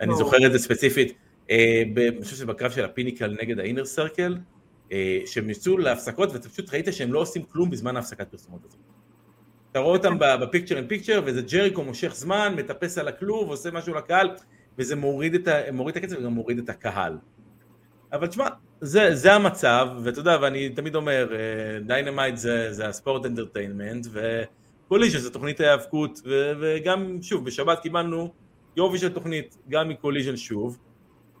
אני זוכר את זה ספציפית, אה, אני חושב שבקרב של הפיניקל נגד האינר סרקל, אה, שהם יצאו להפסקות, ואתה פשוט ראית שהם לא עושים כלום בזמן ההפסקת פרסומות הזאת. אתה רואה אותם ב picture in picture, וזה ג'ריקו מושך זמן, מטפס על הכלוב, עושה משהו לקהל, וזה מוריד את, ה, מוריד את הקצב וגם מוריד את הקהל. אבל תשמע, זה, זה המצב, ואתה יודע, ואני תמיד אומר, Dynamite אה, זה, זה ה sports entertainment, ו Collision זה תוכנית ההיאבקות, וגם, שוב, בשבת קיבלנו יופי של תוכנית, גם מ Collision שוב,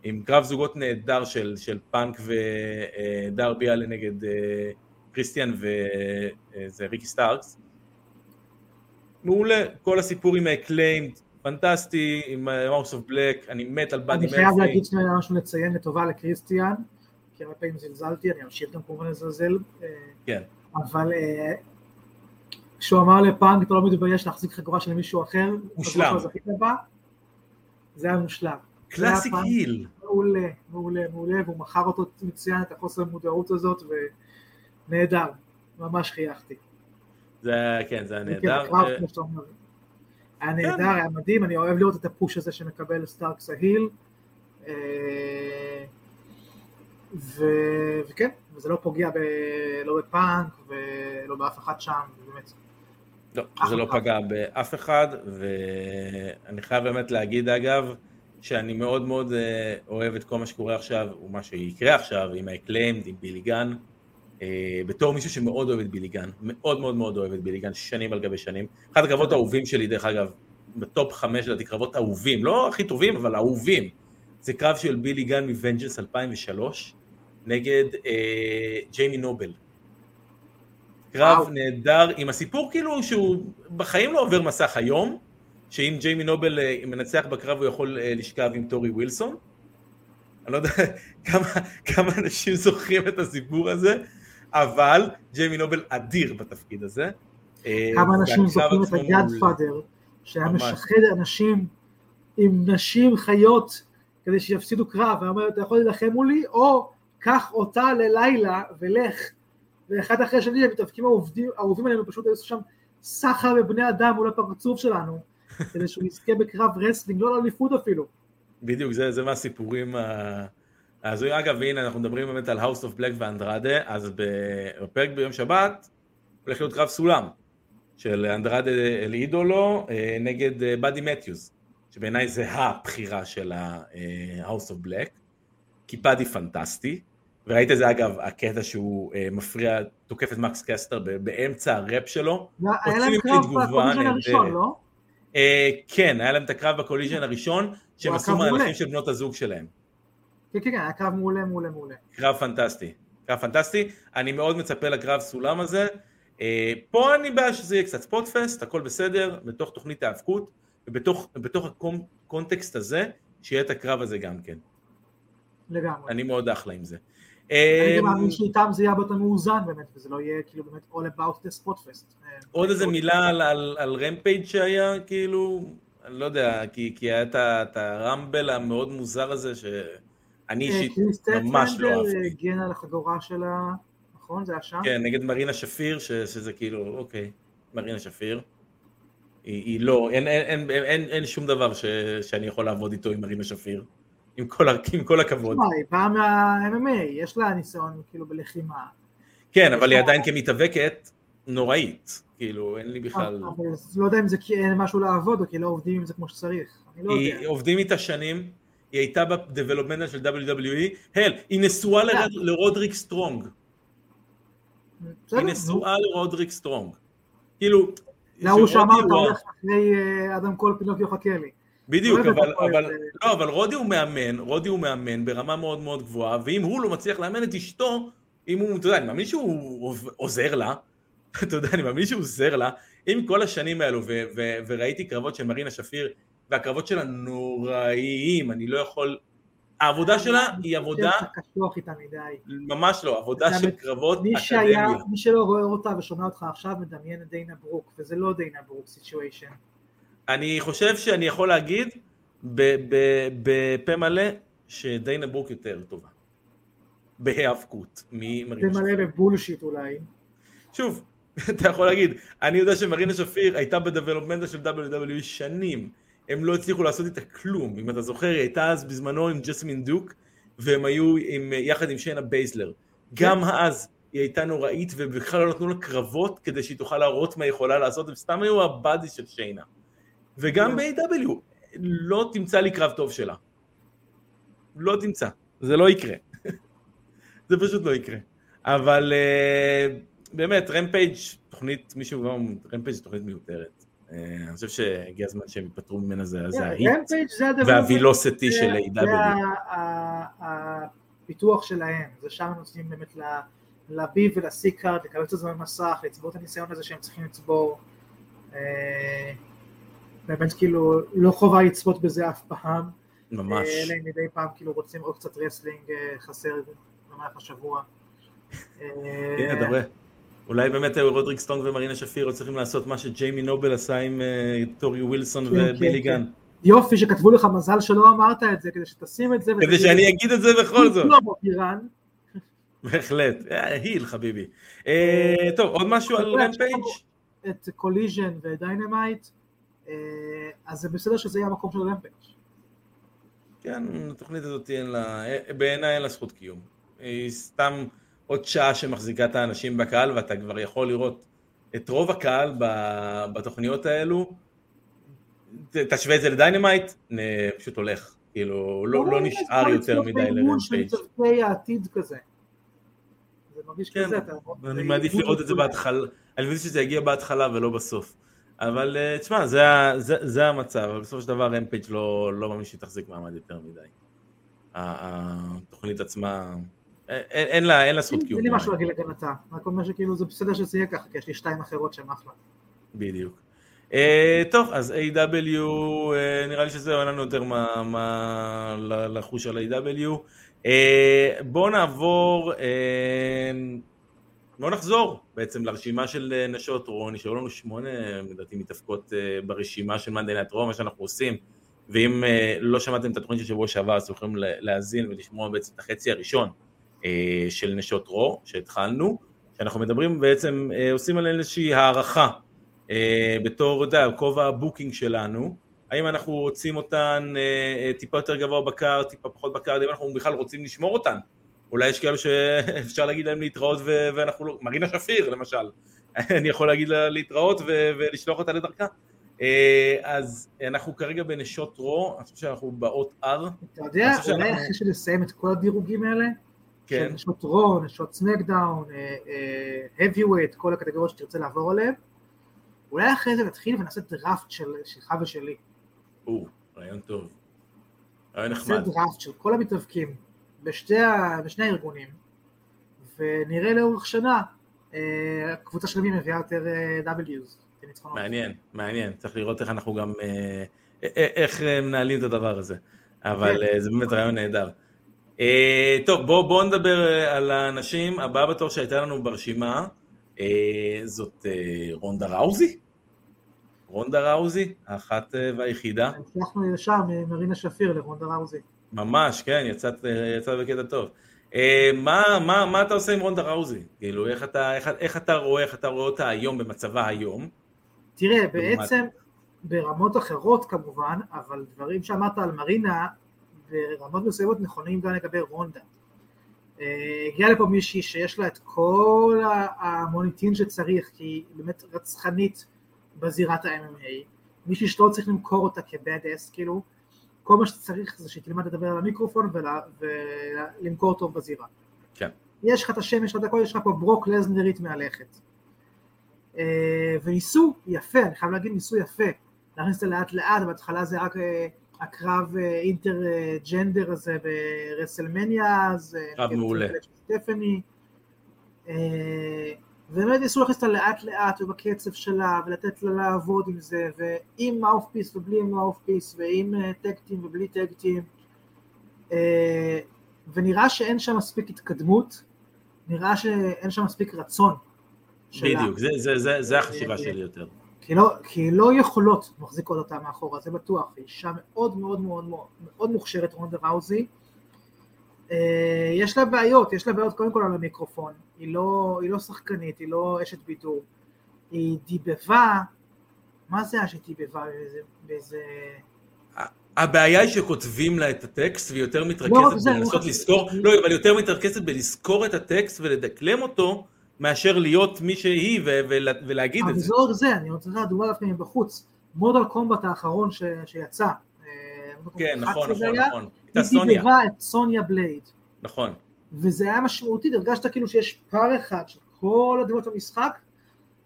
עם קרב זוגות נהדר של, של פאנק ודרבי אה, אלן נגד אה, קריסטיאן וזה ריקי סטארקס. מעולה, כל הסיפור עם האקליימד, פנטסטי, עם House of Black, אני מת על באדי מרפי. אני חייב להגיד שנייה משהו לציין לטובה לקריסטיאן, כי הרבה פעמים זלזלתי, אני אמשיך גם כמובן לזלזל. אה, כן. אבל אה, כשהוא אמר לפאנק, אתה לא מתבייש להחזיק חגורה של מישהו אחר, מושלם. זה היה מושלם. Classic heel. מעולה, מעולה, מעולה, והוא מכר אותו מצוין, את החוסר המודעות הזאת, ונהדר, ממש חייכתי. זה, כן, זה היה נהדר. היה נהדר, היה מדהים, אני אוהב לראות את ה push הזה שמקבל סטארקס ה heel. אה, ו... וכן, וזה לא פוגע ב... לא בפאנק ולא באף אחד שם, באמת. לא, זה לא פגע באף אחד, ואני חייב באמת להגיד אגב, שאני מאוד מאוד אה, אוהב את כל מה שקורה עכשיו, ומה שיקרה עכשיו עם האקליימד, עם בילי גאן, אה, בתור מישהו שמאוד אוהב את בילי גאן, מאוד מאוד מאוד אוהב את בילי גאן, שנים על גבי שנים. אחד הקרבות האהובים שלי, דרך אגב, ב top חמש, לדעתי, קרבות אהובים, לא הכי טובים, אבל אהובים. זה קרב של בילי גאן מ Vengeance 2003, נגד אה, ג'יימי נובל. קרב וואו. נהדר, עם הסיפור כאילו שהוא בחיים לא עובר מסך היום, שאם ג'יימי נובל אה, מנצח בקרב הוא יכול אה, לשכב עם טורי ווילסון. אני לא יודע כמה, כמה אנשים זוכרים את הסיפור הזה, אבל ג'יימי נובל אדיר בתפקיד הזה. אה, כמה אנשים זוכרים את הגאדפאדר, שהיה משחד אנשים עם נשים חיות כדי שיפסידו קרב, והיה אומר, אתה יכול להילחם מולי, או קח אותה ללילה ולך. ואחד אחרי השני המתאבקים האהובים עלינו פשוט היו שם סחר בבני אדם מול הפרצוף שלנו, כדי שהוא יזכה בקרב wrestling, לא לאליפות אפילו. בדיוק, זה, זה מהסיפורים ההזויים. אגב, הנה, אנחנו מדברים באמת על House of Black ואנדרדה, אז בפרק ביום שבת הולך להיות קרב סולם של אנדרדה אל אידולו אה, נגד באדי אה, מתיוז, שבעיניי זה הבחירה של ה-House of Black, כי באדי פנטסטי, וראית את זה אגב, הקטע שהוא אה, מפריע, תוקף את מקס קסטר באמצע הראפ שלו. היה להם קרב בקוליז'ן הראשון, לא? אה, כן, היה להם את הקרב בקוליז'ן הראשון, שהם עשו מהלכים של בנות הזוג שלהם. כן, כן, כן, היה קרב מעולה, מעולה, מעולה. קרב פנטסטי. קרב פנטסטי, אני מאוד מצפה לקרב סולם הזה. אה, פה אין בעיה שזה יהיה קצת spotfest, הכל בסדר, בתוך תוכנית ההאבקות, ובתוך הקונטקסט הזה, שיהיה את הקרב הזה גם כן. לגמרי. אני מאוד אחלה עם זה. אני גם מאמין שאיתם זה יהיה הרבה יותר מאוזן באמת, וזה לא יהיה כאילו באמת all about the spot fest. עוד איזה מילה על רמפייג' שהיה, כאילו, אני לא יודע, כי היה את הרמבל המאוד מוזר הזה, שאני אישית ממש לא אהבתי. קריס הגן על החגורה שלה, נכון? זה היה שם? כן, נגד מרינה שפיר, שזה כאילו, אוקיי, מרינה שפיר. היא, לא, אין, שום דבר שאני יכול לעבוד איתו עם מרינה שפיר, עם כל, עם כל הכבוד. היא באה מה-MMA, יש לה ניסיון כאילו בלחימה. כן, אבל היא עדיין כמתאבקת נוראית, כאילו, אין לי בכלל... אבל לא יודע אם זה כי אין משהו לעבוד או כי לא עובדים עם זה כמו שצריך. אני לא עובדים איתה שנים, היא הייתה ב development של WWE, הל, היא נשואה לרד- לרודריק סטרונג, היא. נשואה לרודריק סטרונג. כאילו, שרודי שאמר אתה הולך אחרי אה, אדם קול פינוקיו חכה לי. בדיוק, את אבל, אה, לא, אבל רודי הוא מאמן, רודי הוא מאמן ברמה מאוד מאוד גבוהה, ואם הוא לא מצליח לאמן את אשתו, אם הוא, אתה יודע, אני מאמין שהוא עוזר לה, אתה יודע, אני מאמין שהוא עוזר לה, עם כל השנים האלו, ו- ו- וראיתי קרבות של מרינה שפיר, והקרבות שלה נוראיים, אני לא יכול... העבודה שלה היא עבודה, קשוח איתה מדי. ממש לא, עבודה של קרבות אקדמיה. מי שלא רואה אותה ושומע אותך עכשיו מדמיין את דיינה ברוק, וזה לא דיינה ברוק situation. אני חושב שאני יכול להגיד בפה מלא שדיינה ברוק יותר טובה. בהיאבקות ממרינה שפיר. מלא ב bullshit אולי. שוב, אתה יכול להגיד, אני יודע שמרינה שפיר הייתה ב developmental של WWE שנים, הם לא הצליחו לעשות איתה כלום, אם אתה זוכר, היא הייתה אז בזמנו עם ג'סמין דוק, והם היו עם, יחד עם שיינה בייזלר. גם אז היא הייתה נוראית, ובכלל לא נתנו לה קרבות כדי שהיא תוכל להראות מה היא יכולה לעשות, הם סתם היו ה buddy של שיינה. וגם ב- AEW, לא תמצא לי קרב טוב שלה. לא תמצא, זה לא יקרה. זה פשוט לא יקרה. אבל אה, באמת, רמפייג' תוכנית, מישהו אמר, רמפייג' תוכנית מיותרת. אה, אני חושב שהגיע הזמן שהם ייפטרו ממנה, זה זה ה heat זה. והווילוסיטי זה- של זה AEW ה- ה- הפיתוח שלהם, זה שם הם נוסעים באמת ל-B ול-C card, לקבל קצת זמן מסך, לצבור את הניסיון הזה שהם צריכים לצבור. אה, באמת כאילו לא חובה לצפות בזה אף פעם, ממש. אה, אלא אם מדי פעם כאילו רוצים עוד קצת wrestling חסר במהלך השבוע. הנה, אתה רואה. אולי באמת רודריק סטרונג ומרינה שפיר עוד צריכים לעשות מה שג'יימי נובל עשה עם אה, טורי ווילסון כן, ובילי כן, גן. יופי שכתבו לך מזל שלא אמרת את זה, כדי שתשים את זה. כדי שאני אגיד את זה בכל זאת. לא, איראן. בהחלט. אה, heel חביבי. אה, טוב, עוד משהו על רמפייג'? את קוליז'ן ודיינמייט, אז זה בסדר שזה יהיה המקום של רמפייג'. כן, התוכנית הזאת אין לה, בעיניי אין לה זכות קיום. היא סתם עוד שעה שמחזיקה את האנשים בקהל, ואתה כבר יכול לראות את רוב הקהל בתוכניות האלו. תשווה את זה לדיינמייט, פשוט הולך. כאילו, לא, לא נשאר יותר מדי העתיד כזה. זה מרגיש כן, כזה. אתה- אני זה מעדיף אימון לראות את זה. בהתחלה, אני מבין שזה יגיע בהתחלה ולא בסוף. אבל אה, תשמע, זה, זה, זה המצב, אבל בסופו של דבר רמפייג' לא, לא מאמין שהיא תחזיק מעמד יותר מדי. התוכנית עצמה, אין, לה, זכות קיום. אין לי משהו. להגיד להגנתה, רק אומר שכאילו זה בסדר שזה יהיה ככה, כי יש לי שתיים אחרות שהן אחלה. בדיוק. אה, טוב, אז AEW, אה, נראה לי שזהו, אין לנו יותר מה, לדוש על AEW. אה, בואו נעבור, בואו נחזור בעצם לרשימה של נשות רו, נשארו לנו שמונה, לדעתי, מתאבקות ברשימה של נייט רו, מה שאנחנו עושים, ואם לא שמעתם את התוכנית של שבוע שעבר, אז אתם יכולים לה- להאזין ולשמוע בעצם את החצי הראשון של נשות רו, שהתחלנו, שאנחנו מדברים בעצם, אה, עושים עליהן איזושהי הערכה. אה, בתור, אתה יודע, כובע ה booking שלנו, האם אנחנו רוצים אותן אה, אה, טיפה יותר גבוה ב card, טיפה פחות ב card, האם אנחנו בכלל רוצים לשמור אותן? אולי יש כאלו שאפשר להגיד להם להתראות ו- ואנחנו לא, מרינה שפיר למשל, אני יכול להגיד לה להתראות ו- ולשלוח אותה לדרכה. אה, אז אנחנו כרגע בנשות רו, אני חושב שאנחנו באות R, אתה יודע, אולי אחרי שנסיים את כל הדירוגים האלה, כן, של נשות רו, נשות סמקדאון, heavyweight, כל הקטגוריות שתרצה לעבור עליהן, אולי אחרי זה נתחיל ונעשה דראפט של- שלך ושלי. או, רעיון טוב, רעיון נעשה נחמד, דראפט של כל המתאבקים בשתי ה- בשני הארגונים, ונראה לאורך שנה, אה, הקבוצה של מי מביאה יותר אה, W's. מעניין, מעניין, צריך לראות איך אנחנו גם, אה, אה, איך אה, מנהלים את הדבר הזה, אבל אה, זה באמת רעיון נהדר. אה, טוב, בואו בוא נדבר אה, על האנשים, הבאה בתור שהייתה לנו ברשימה, אה, זאת אה, רונדה ראוזי, רונדה ראוזי, האחת אה, והיחידה, הצלחנו ישר ממרינה שפיר לרונדה ראוזי. ממש, כן, יצאת, יצאת בקטע טוב. אה, מה, מה, מה אתה עושה עם רונדה ראוזי? כאילו, איך אתה, איך, איך אתה רואה, איך אתה רואה אותה היום, במצבה היום? תראה, בעצם ברמות אחרות כמובן, אבל דברים שאמרת על מרינה ברמות מסוימות נכונים גם לגבי רונדה. אה, הגיעה לפה מישהי שיש לה את כל המוניטין שצריך, כי היא באמת רצחנית בזירת ה-MMA, מישהי שלא צריך למכור אותה כבד אס, כאילו, כל מה שצריך זה שהיא תלמד לדבר על המיקרופון ולמכור טוב בזירה. כן. יש לך את השם, יש לך את הכל, יש לך פה ברוק לזנרית מהלכת. אה, וניסו יפה, אני חייב להגיד ניסו יפה, להכניס את זה לאט לאט, בהתחלה זה רק אה, הקרב אינטר ג'נדר הזה ברסלמניה, אז... קרב מעולה. סטפני. ובאמת ניסו להכניס אותה לאט לאט ובקצב שלה ולתת לה לעבוד עם זה ועם מאופפיס ובלי מאופפיס ועם טקטים ובלי טקטים ונראה שאין שם מספיק התקדמות, נראה שאין שם מספיק רצון שלה. בדיוק, זה, זה, זה, זה החשיבה שלי יותר. כי לא, כי לא יכולות מחזיקות אותה מאחורה, זה בטוח, היא אישה מאוד מאוד מאוד מאוד, מאוד מוכשרת רונדה ראוזי, יש לה בעיות, יש לה בעיות קודם כל על המיקרופון, היא לא, היא לא שחקנית, היא לא אשת בידור, היא דיבבה, מה זה היה שהיא דיבבה? באיזה... באיזה... הבעיה היא שכותבים לה את הטקסט והיא יותר מתרכזת לא, בלנסות לזכור, לא, אבל יותר מתרכזת בלזכור את הטקסט ולדקלם אותו מאשר להיות מי שהיא ולהגיד את זה. זה לא רק זה, אני רוצה לדעת דוגמה דווקא מבחוץ, מודל קומבט האחרון שיצא. כן, נכון, נכון, נכון. היא דיבבה את סוניה בלייד. נכון. וזה היה משמעותי, הרגשת כאילו שיש פער אחד של כל הדמות במשחק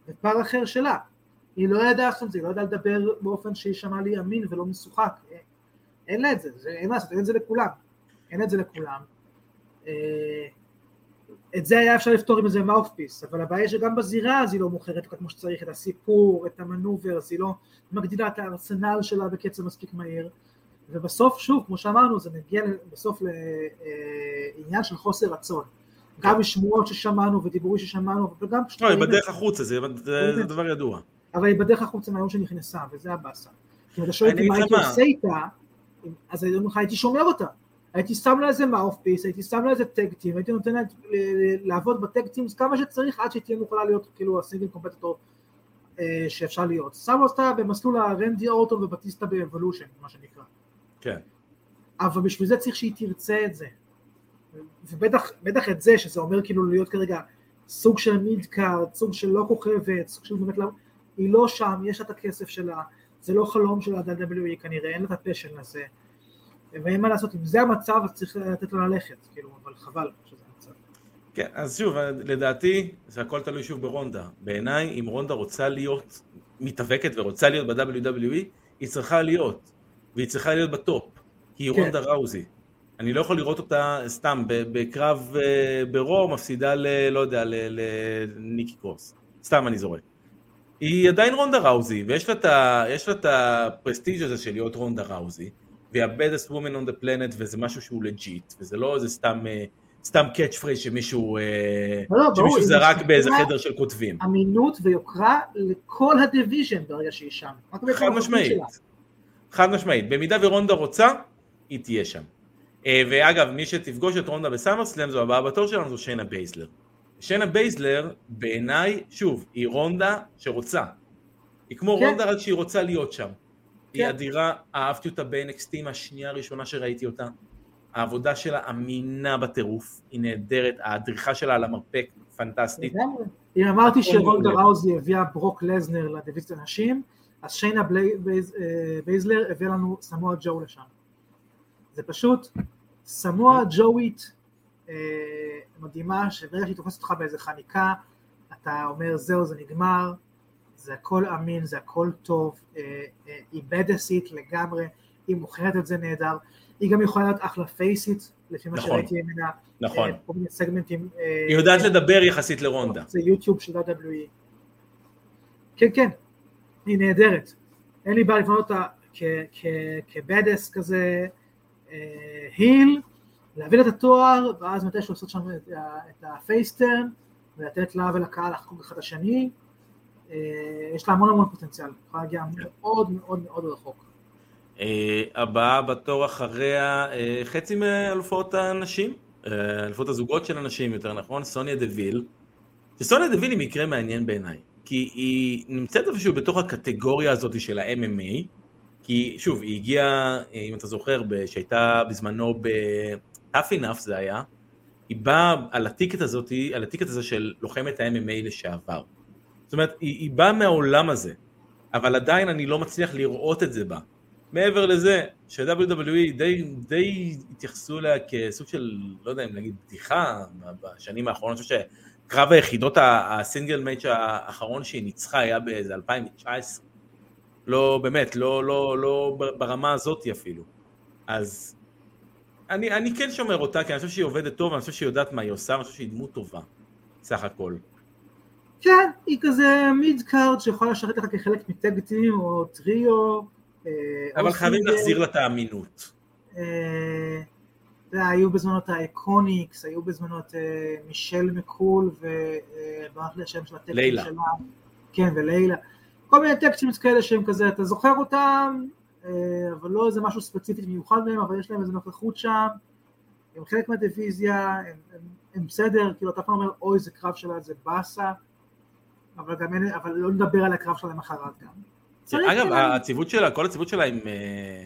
ופער אחר שלה. היא לא ידעה לעשות את זה, היא לא ידעה לדבר באופן שיישמע לי אמין ולא משוחק. אין לה את זה, זה אין מה לעשות, אין את זה לכולם. אין את זה לכולם. את זה היה אפשר לפתור עם איזה מאופפיס, אבל הבעיה שגם בזירה אז היא לא מוכרת כמו שצריך את הסיפור, את המנוברס, היא לא מגדילה את הארסנל שלה בקצב מספיק מהיר. ובסוף, שוב, כמו שאמרנו, זה מגיע בסוף לעניין של חוסר רצון. גם משמועות ששמענו ודיבורים ששמענו, וגם פשוט... לא, היא בדרך החוצה, זה דבר ידוע. אבל היא בדרך החוצה מהיום שנכנסה, וזה הבאסה. כי אם אתה שואל אותי מה הייתי עושה איתה, אז הייתי שומר אותה. הייתי שם לה איזה מאופפיס, הייתי שם לה איזה טקטים, הייתי נותן לה לעבוד בטקטים כמה שצריך עד שתהיה מוכנה להיות כאילו הסינגל קומפטטור שאפשר להיות. שם אותה במסלול הרנדי אורטון ובטיסטה באבולושן, מה שנקרא. כן. אבל בשביל זה צריך שהיא תרצה את זה. ובטח את זה, שזה אומר כאילו להיות כרגע סוג של mid card, סוג של לא כוכבת, סוג של באמת לא... היא לא שם, יש לה את הכסף שלה, זה לא חלום של ה-WWE כנראה, אין לה את ה passion הזה. ואין מה לעשות, אם זה המצב אז צריך לתת לה ללכת, כאילו, אבל חבל שזה המצב. כן, אז שוב, לדעתי, זה הכל תלוי שוב ברונדה. בעיניי, אם רונדה רוצה להיות מתאבקת ורוצה להיות ב-WWE, היא צריכה להיות. והיא צריכה להיות ב top, היא כן. רונדה ראוזי. אני לא יכול לראות אותה סתם בקרב אה, ברו מפסידה ל... לא יודע, לניקי קרוס. סתם אני זורק. היא עדיין רונדה ראוזי, ויש לה את ה prestige הזה של להיות רונדה ראוזי, והיא ה-Baddest Woman on the Planet, וזה משהו שהוא legit, וזה לא איזה סתם, אה, סתם catch phrase שמישהו, אה, לא, לא, שמישהו זרק באיזה חדר של כותבים. אמינות ויוקרה לכל ה division ברגע שהיא שם. חד משמעית. חד משמעית, במידה ורונדה רוצה, היא תהיה שם. אה, ואגב, מי שתפגוש את רונדה בסאמרסלאם זו הבאה בתור שלנו, זו שיינה בייזלר. שיינה בייזלר, בעיניי, שוב, היא רונדה שרוצה. היא כמו כן. רונדה רק שהיא רוצה להיות שם. כן. היא אדירה, אהבתי אותה ב-NXT מהשנייה הראשונה שראיתי אותה. העבודה שלה אמינה בטירוף, היא נהדרת, הדריכה שלה על המרפק פנטסטית. אם אמרתי שרונדה ראוזי הביאה ברוק לסנר לדיוויזית נשים, אז שיינה אה, בייזלר הביא לנו סמואה ג'ו לשם. זה פשוט סמואה ג'ואית אה, מדהימה, שברגע שהיא תופסת אותך באיזה חניקה, אתה אומר זהו זה נגמר, זה הכל אמין, זה הכל טוב, אה, היא badassית לגמרי, היא מוכרת את זה נהדר, היא גם יכולה להיות אחלה פייסית, לפי מה נכון, שראיתי ממנה, נכון, כל מיני סגמנטים. היא יודעת לדבר יחסית לרונדה. זה יוטיוב של WWE. כן, כן, היא נהדרת. אין לי בעיה לבנות אותה כבדס כזה, היל, להביא את התואר, ואז מתי שהוא לעשות שם את הפייסטרן, ולתת לה ולקהל לחקוק אחד השני. יש לה המון המון פוטנציאל, יכולה להגיע מאוד מאוד מאוד רחוק. הבאה בתור אחריה, חצי מאלופות הנשים, אלופות הזוגות של הנשים יותר נכון, סוניה דוויל. שסוניה דוויל היא מקרה מעניין בעיניי. כי היא נמצאת איפשהו בתוך הקטגוריה הזאת של ה-MMA, כי שוב, היא הגיעה, אם אתה זוכר, שהייתה בזמנו ב-tough enough זה היה, היא באה על הטיקט הזאת, על הטיקט הזה של לוחמת ה-MMA לשעבר. זאת אומרת, היא, היא באה מהעולם הזה, אבל עדיין אני לא מצליח לראות את זה בה. מעבר לזה, ש-WWE די, די התייחסו אליה כסוג של, לא יודע אם להגיד בדיחה בשנים האחרונות, אני חושב שקרב היחידות הסינגל מייץ' האחרון שהיא ניצחה היה באיזה 2019. לא, באמת, לא, לא, לא ברמה הזאת אפילו. אז אני, אני כן שומר אותה, כי אני חושב שהיא עובדת טוב, אני חושב שהיא יודעת מה היא עושה, אני חושב שהיא דמות טובה, סך הכל. כן, היא כזה מיד קארד שיכולה לשרת לך כחלק מטגטים או טריו. אה, אבל חייבים להחזיר לה את האמינות. אה, היו בזמנות האקוניקס, היו בזמנות אה, מישל מקול וברח לי השם של הטקסטים שלה. כן, ולילה. כל מיני טקסטים כאלה שהם כזה, אתה זוכר אותם, אבל לא איזה משהו ספציפי מיוחד מהם, אבל יש להם איזה נוכחות שם, הם חלק מהדיוויזיה, הם, הם, הם בסדר, כאילו אתה פעם אומר, אוי, זה קרב שלה, זה באסה, אבל גם אין, אבל לא נדבר על הקרב שלה למחרת גם. אגב, הציוות שלה, כל הציוות שלה עם, אה,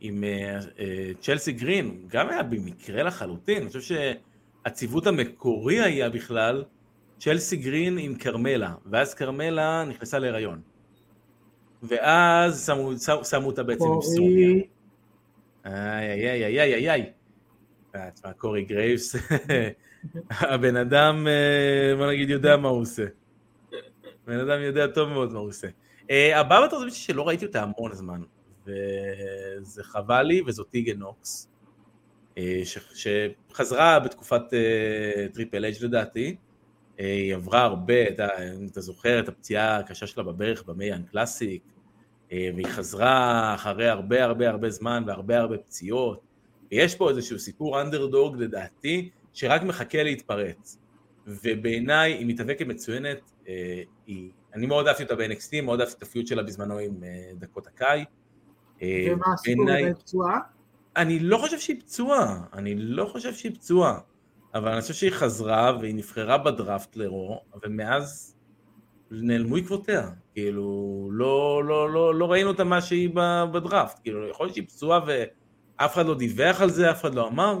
עם אה, אה, צ'לסי גרין, גם היה במקרה לחלוטין, אני חושב שהציוות המקורי היה בכלל צ'לסי גרין עם כרמלה, ואז כרמלה נכנסה להיריון. ואז שמו, שמו אותה בעצם עם סוניה. איי איי איי איי איי איי. תשמע, קורי גרייבס, הבן אדם, בוא נגיד, יודע מה הוא עושה. בן אדם יודע טוב מאוד מה הוא עושה. הבאה בתור זה מישהי שלא ראיתי אותה המון זמן, וזה חבל לי, וזאת טיגן נוקס, שחזרה בתקופת טריפל אייג' לדעתי, היא עברה הרבה, אתה, אתה זוכר את הפציעה הקשה שלה בברך במיין קלאסיק, והיא חזרה אחרי הרבה הרבה הרבה זמן והרבה הרבה פציעות, ויש פה איזשהו סיפור אנדרדוג לדעתי, שרק מחכה להתפרץ. ובעיניי היא מתאבקת מצוינת, היא, אני מאוד אהבתי אותה ב-NXT, מאוד אהבתי את הפיוט שלה בזמנו עם דקות הקאי. ומה הסיפור לגבי פצועה? אני לא חושב שהיא פצועה, אני לא חושב שהיא פצועה. אבל אני חושב שהיא חזרה והיא נבחרה בדראפט לרו, ומאז נעלמו עקבותיה, כאילו, לא, לא, לא, לא ראינו אותה מה שהיא בדראפט, כאילו, יכול להיות שהיא פצועה ואף אחד לא דיווח על זה, אף אחד לא אמר,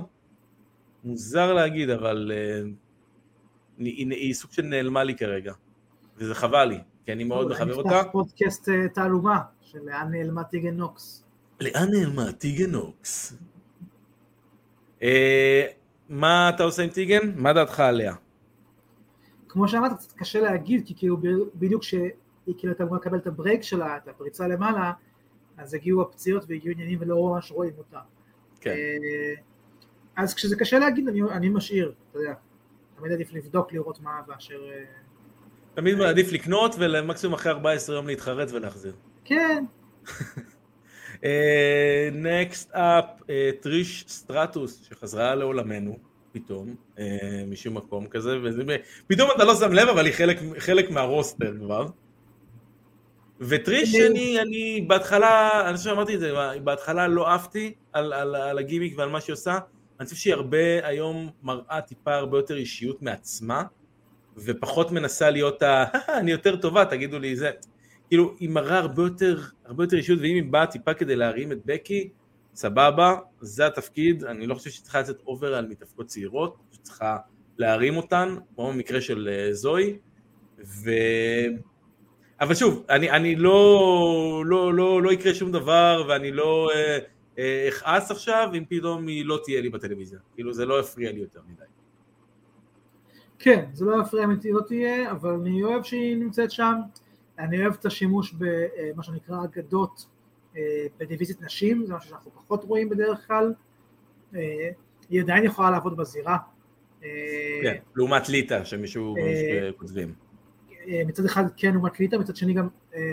מוזר להגיד, אבל uh, היא, היא סוג של נעלמה לי כרגע, וזה חבל לי, כי אני מאוד מחבר אותה. אני אפתח פודקאסט תעלומה של לאן נעלמה טיגן נוקס. לאן נעלמה טיגן נוקס? Uh, מה אתה עושה עם טיגן? מה דעתך עליה? כמו שאמרת, קצת קשה להגיד, כי כאילו בדיוק כשהיא כאילו הייתה אמורה לקבל את הברייק שלה, את הפריצה למעלה, אז הגיעו הפציעות והגיעו עניינים ולא ממש רואים אותה. כן. אז כשזה קשה להגיד, אני, אני משאיר, אתה יודע, תמיד עדיף לבדוק, לראות מה מאשר... תמיד עדיף לקנות ולמקסימום אחרי 14 יום להתחרט ולהחזיר. כן. נקסט אפ, טריש סטרטוס שחזרה לעולמנו פתאום uh, משום מקום כזה ופתאום אתה לא שם לב אבל היא חלק, חלק מהרוסטר כבר וטריש אני, אני בהתחלה, אני חושב שאמרתי את זה, בהתחלה לא עפתי על, על, על הגימיק ועל מה שהיא עושה אני חושב שהיא הרבה היום מראה טיפה הרבה יותר אישיות מעצמה ופחות מנסה להיות ה... אני יותר טובה תגידו לי זה. כאילו היא מראה הרבה יותר, הרבה יותר אישיות, ואם היא באה טיפה כדי להרים את בקי, סבבה, זה התפקיד, אני לא חושב שהיא צריכה לצאת אובר על מתאפקות צעירות, היא צריכה להרים אותן, כמו במקרה של אה, זוהי, ו... אבל שוב, אני, אני לא, לא, לא, לא יקרה שום דבר, ואני לא אה, אה, אכעס עכשיו, אם פתאום היא לא תהיה לי בטלוויזיה, כאילו זה לא יפריע לי יותר מדי. כן, זה לא יפריע אם היא לא תהיה, אבל אני אוהב שהיא נמצאת שם. אני אוהב את השימוש במה שנקרא אגדות בדיוויזית נשים, זה משהו שאנחנו פחות רואים בדרך כלל. היא עדיין יכולה לעבוד בזירה. כן, לעומת ליטא שמישהו כותבים. מצד אחד כן לעומת ליטא, מצד שני גם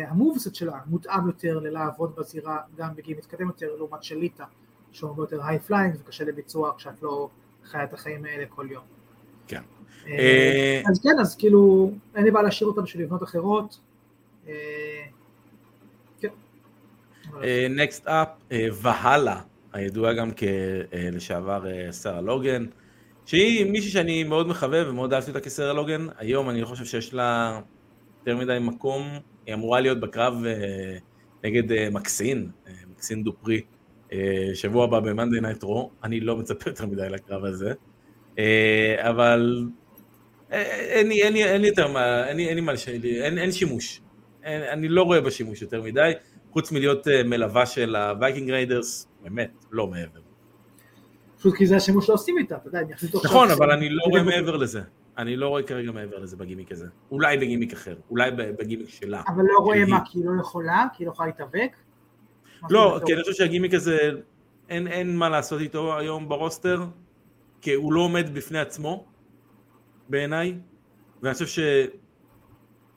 ה moveset שלה מותאם יותר ללעבוד בזירה גם בגיל מתקדם יותר לעומת של ליטא, שהוא הרבה יותר high flying וקשה לביצוע כשאת לא חיה את החיים האלה כל יום. כן. אז כן, אז כאילו אין לי בעיה להשאיר אותם בשביל לבנות אחרות. נקסט אפ, והלה, הידועה גם כלשעבר סרה לוגן, שהיא מישהי שאני מאוד מחבב ומאוד אהבתי אותה כסרה לוגן, היום אני חושב שיש לה יותר מדי מקום, היא אמורה להיות בקרב אה, נגד אה, מקסין, אה, מקסין דופרי, אה, שבוע הבא ב-Monday Night Raw, אני לא מצפה יותר מדי לקרב הזה, אה, אבל אה, אין לי, אין לי, אין לי יותר מה, אין לי, אין לי מה לשאול, אין, אין שימוש, אין, אני לא רואה בשימוש יותר מדי, חוץ מלהיות אה, מלווה של הווייקינג ריידרס, באמת, לא מעבר. פשוט כי זה השימוש שעושים איתה, אתה יודע, הם יחליטו עכשיו... נכון, אבל אני לא רואה מעבר לזה. אני לא רואה כרגע מעבר לזה בגימיק הזה. אולי בגימיק אחר, אולי בגימיק שלה. אבל לא רואה מה, כי היא לא יכולה? כי היא לא יכולה להתאבק? לא. כי אני חושב שהגימיק הזה, אין מה לעשות איתו היום ברוסטר, כי הוא לא עומד בפני עצמו, בעיניי, ואני חושב ש...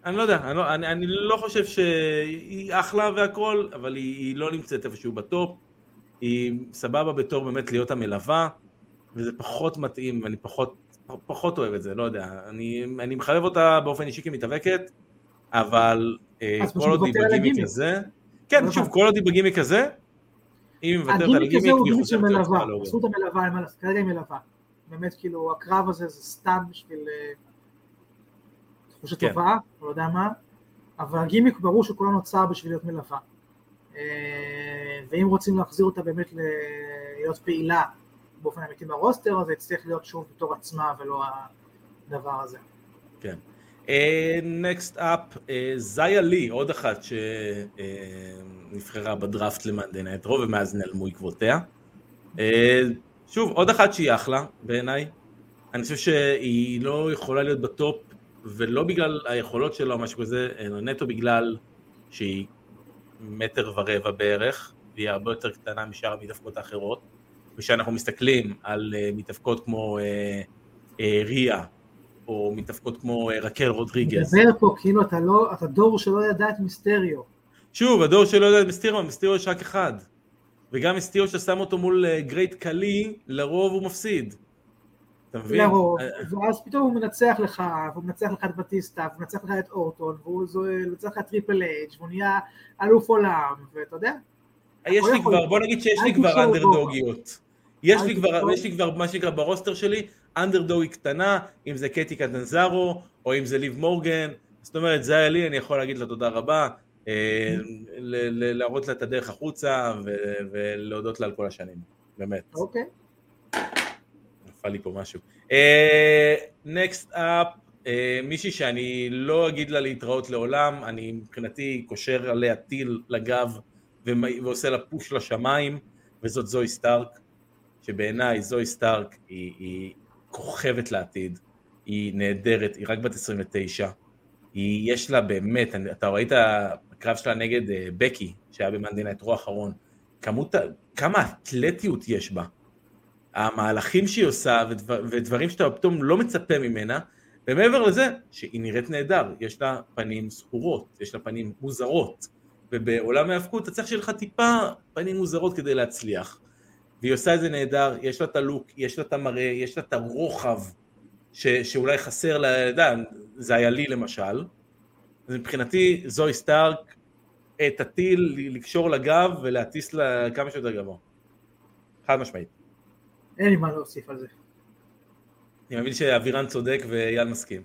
אני לא יודע, אני לא, אני, אני לא חושב שהיא אחלה והכל, אבל היא, היא לא נמצאת איפשהו בטופ, היא סבבה בתור באמת להיות המלווה, וזה פחות מתאים, ואני פחות, פחות אוהב את זה, לא יודע, אני, אני מחבב אותה באופן אישי כמתאבקת, אבל אה, כל עוד היא בגימיק. הזה, כן, לא שוב. כל עוד היא בגימיק הזה, אם היא מוותרת על היא גימיק של חוזרת להיות מלווה, את המלווה, כרגע היא מלווה. באמת, כאילו, הקרב הזה זה סתם בשביל אה, תחושה כן. טובה, לא יודע מה, אבל הגימיק ברור שכולו נוצר בשביל להיות מלווה. אה, ואם רוצים להחזיר אותה באמת להיות פעילה באופן אמיתי ברוסטר, אז זה יצטרך להיות שוב בתור עצמה ולא הדבר הזה. כן. Next up, זיה לי, עוד אחת שנבחרה בדראפט למאנדי נייט רו ומאז נעלמו עקבותיה. אה, שוב, עוד אחת שהיא אחלה בעיניי. אני חושב שהיא לא יכולה להיות בטופ, ולא בגלל היכולות שלה או משהו כזה, אלא נטו בגלל שהיא מטר ורבע בערך, והיא הרבה יותר קטנה משאר המתאבקות האחרות. וכשאנחנו מסתכלים על אה, מתאבקות כמו אה, אה, ריה, או מתאבקות כמו אה, רקל רודריגז. מדבר פה כאילו אתה לא, אתה דור שלא ידע את מיסטריו. שוב, הדור שלא יודע את מיסטריו, מיסטריו יש רק אחד. וגם מיסטריו ששם אותו מול אה, גרייט קלי, לרוב הוא מפסיד. אתה מבין? לרוב, אה, ואז פתאום הוא מנצח לך, והוא מנצח לך את בטיסטה, והוא מנצח לך את אורטון, והוא מנצח לך את טריפל אייג', והוא נהיה אלוף עולם, ואתה יודע, יש לי כבר. בוא נגיד שיש לי כבר אנדרדוגיות. יש לי כבר. יש לי כבר מה שנקרא בראש שלשלי, אנדרדוגי קטנה, אם זה קטי קטנזרו, או אם זה ליב מורגן, זאת אומרת, זה היה לי, אני יכול להגיד לה תודה רבה, אה, להראות לה את הדרך החוצה, ולהודות לה על כל השנים, באמת. אוקיי? נפל לי פה משהו. נקסט אפ, מישהי שאני לא אגיד לה להתראות לעולם, אני מבחינתי קושר עליה טיל לגב ועושה לה push לשמיים, וזאת זוהי סטארק, שבעיניי זוהי סטארק היא, היא כוכבת לעתיד, היא נהדרת, היא רק בת 29, היא, יש לה באמת, אתה ראית הקרב שלה נגד אה, בקי, שהיה במאנדי נייט רו האחרון, כמות, כמה אתלטיות יש בה. המהלכים שהיא עושה ודבר, ודברים שאתה פתאום לא מצפה ממנה, ומעבר לזה, שהיא נראית נהדר, יש לה פנים זכורות, יש לה פנים מוזרות, ובעולם ההאבקות אתה צריך שיהיה לך טיפה פנים מוזרות כדי להצליח. והיא עושה את זה נהדר, יש לה את הלוק, יש לה את המראה, יש לה את הרוחב ש, שאולי חסר לה, אתה יודע, זה היה לי למשל. אז מבחינתי זוהי סטארק, את הטיל לקשור לגב ולהטיס לה כמה שיותר גבוה. חד משמעית. אין לי מה להוסיף על זה. אני מבין שאבירן צודק ואייל מסכים.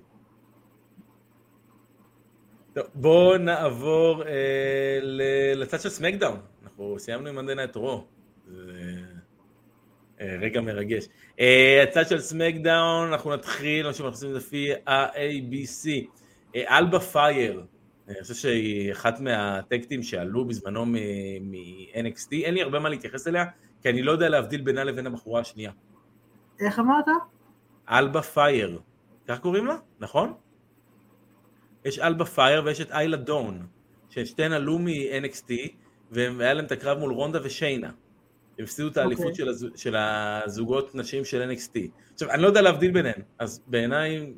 טוב, בואו נעבור אה, ל- לצד של סמקדאון. אנחנו סיימנו עם מאנדי נייט רו. זה אה, רגע מרגש. אה, הצד של סמקדאון, אנחנו נתחיל, מה שאנחנו עושים לפי ה-ABC. אלבה פייר, אני חושב שהיא אחת מה tag teams שעלו בזמנו מ-NXT, אין לי הרבה מה להתייחס אליה, כי אני לא יודע להבדיל בינה לבין הבחורה השנייה. איך אמרת? אלבה פייר, כך קוראים לה? נכון? יש אלבה פייר ויש את איילה דון, ששתיהן עלו מ-NXT, והיה להם את הקרב מול רונדה ושיינה. הם הפסידו את האליפות אוקיי. של הזוגות נשים של NXT. עכשיו, אני לא יודע להבדיל ביניהן, אז בעיניי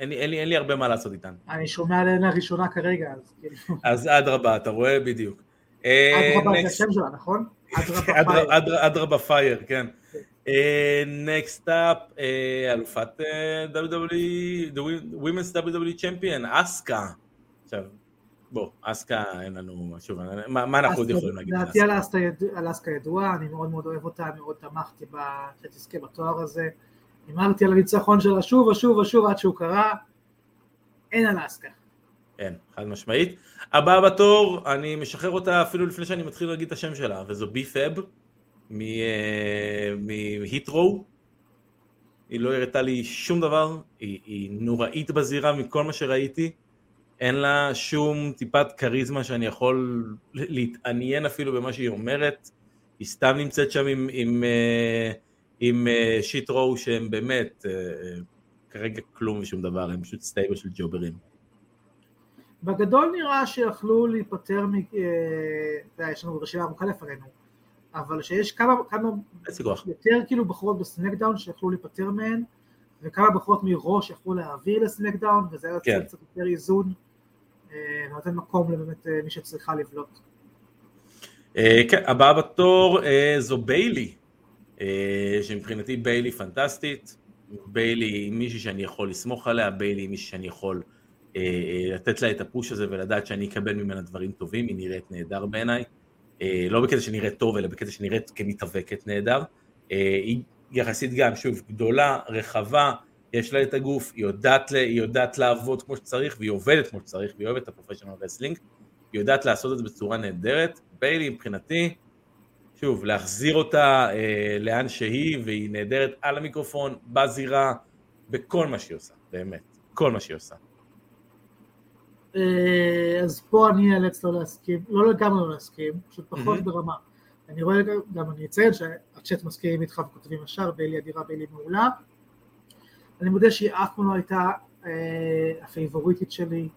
אין לי, אין, לי, אין לי הרבה מה לעשות איתן. אני שומע עליהן לראשונה כרגע, אז כאילו... אז אדרבה, אתה רואה בדיוק. אה, אדרבה זה השם שלה, נכון? אדרבה אדר- פייר. כן. נקסט אפ, אלופת אה, WWE, the Women's WWE Champion, אסקה. עכשיו, בוא, אסקה אין לנו, שוב, מה מה אנחנו עוד יכולים להגיד? דעתי על אסקה ידועה, אני מאוד מאוד אוהב אותה, מאוד תמכתי בה, שתזכה בתואר הזה. הימרתי על הניצחון שלה שוב ושוב ושוב עד שהוא קרה. אין על אסקה. כן, חד משמעית. הבאה בתור, אני משחרר אותה אפילו לפני שאני מתחיל להגיד את השם שלה, וזו בי פאב, מהיטרו. היא לא הראתה לי שום דבר, היא, היא נוראית בזירה מכל מה שראיתי. אין לה שום טיפת כריזמה שאני יכול להתעניין אפילו במה שהיא אומרת. היא סתם נמצאת שם עם, עם, אה, עם, עם אה, שיט רו שהם באמת אה, כרגע כלום ושום דבר, הם פשוט stable של jobberים. בגדול נראה שיכלו להיפטר, מ... יש לנו רשימה ארוכה לפנינו, אבל שיש כמה, כמה יותר כאילו בחורות בסמקדאון שיכלו להיפטר מהן, וכמה בחורות מראש שיכלו להעביר לסמקדאון, וזה היה כן. קצת יותר איזון, נותן מקום לבאמת מי שצריכה לבלוט. אה, כן, הבאה בתור אה, זו ביילי, אה, שמבחינתי ביילי פנטסטית, ביילי היא מישהי שאני יכול לסמוך עליה, ביילי היא מישהי שאני יכול לתת לה את ה push הזה ולדעת שאני אקבל ממנה דברים טובים, היא נראית נהדר בעיניי, לא בקטע שנראית טוב, אלא בקטע שנראית כמתאבקת נהדר, היא יחסית גם, שוב, גדולה, רחבה, יש לה את הגוף, היא יודעת, היא יודעת לעבוד כמו שצריך, והיא עובדת כמו שצריך, והיא אוהבת את ה professional wrestling, היא יודעת לעשות את זה בצורה נהדרת, ביילי מבחינתי, שוב, להחזיר אותה אה, לאן שהיא, והיא נהדרת על המיקרופון, בזירה, בכל מה שהיא עושה, באמת, כל מה שהיא עושה. אה, אז פה אני אאלץ לא להסכים, לא לגמרי לא להסכים, פשוט פחות mm-hmm. ברמה. אני רואה, גם אני אציין שהצ'אט מסכים איתך וכותבים ישר, ביילי אדירה, ביילי מעולה. אני מודה שהיא אף פעם לא הייתה אה, הפייבוריטית שלי,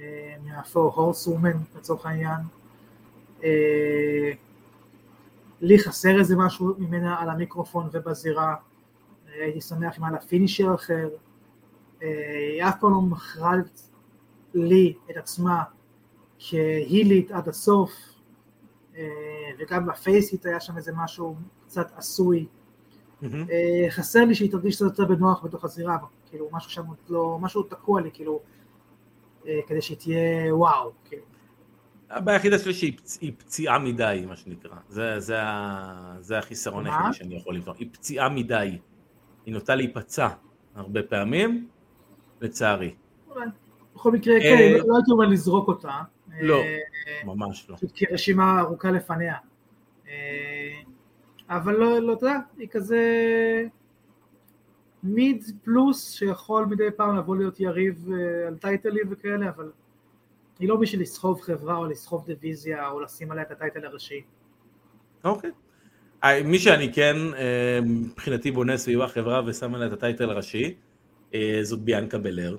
אה, מהפור הורס וומן לצורך העניין. אה, לי חסר איזה משהו ממנה על המיקרופון ובזירה, אה, הייתי שמח אם היה לה פינישר אחר, היא אף פעם לא מכרה לי את עצמה כהילית עד הסוף, וגם בפייסית היה שם איזה משהו קצת עשוי. חסר לי שהיא תרגיש קצת יותר בנוח בתוך הזירה, כאילו משהו שם לא, משהו תקוע לי, כאילו אה, כדי שהיא תהיה וואו, כאילו. הבעיה היחידה שלי שהיא פציעה מדי, מה שנקרא. זה, זה, זה החיסרון היחידי שאני יכול לבדוק. היא פציעה מדי. היא נוטה להיפצע הרבה פעמים, לצערי. בכל מקרה, אה, כן, לא הייתי אומר לזרוק אותה. לא, אה, ממש לא. פשוט כרשימה ארוכה לפניה. אבל לא, לא, אתה יודע, היא כזה... מיד פלוס שיכול מדי פעם לבוא להיות יריב אה, על טייטלים וכאלה, אבל היא לא בשביל לסחוב חברה או לסחוב דיוויזיה או לשים עליה את הטייטל הראשי. אוקיי. אה, מי שאני כן אה, מבחינתי בונה סביבה חברה ושם עליה את הטייטל הראשי, זאת ביאנקה בלר,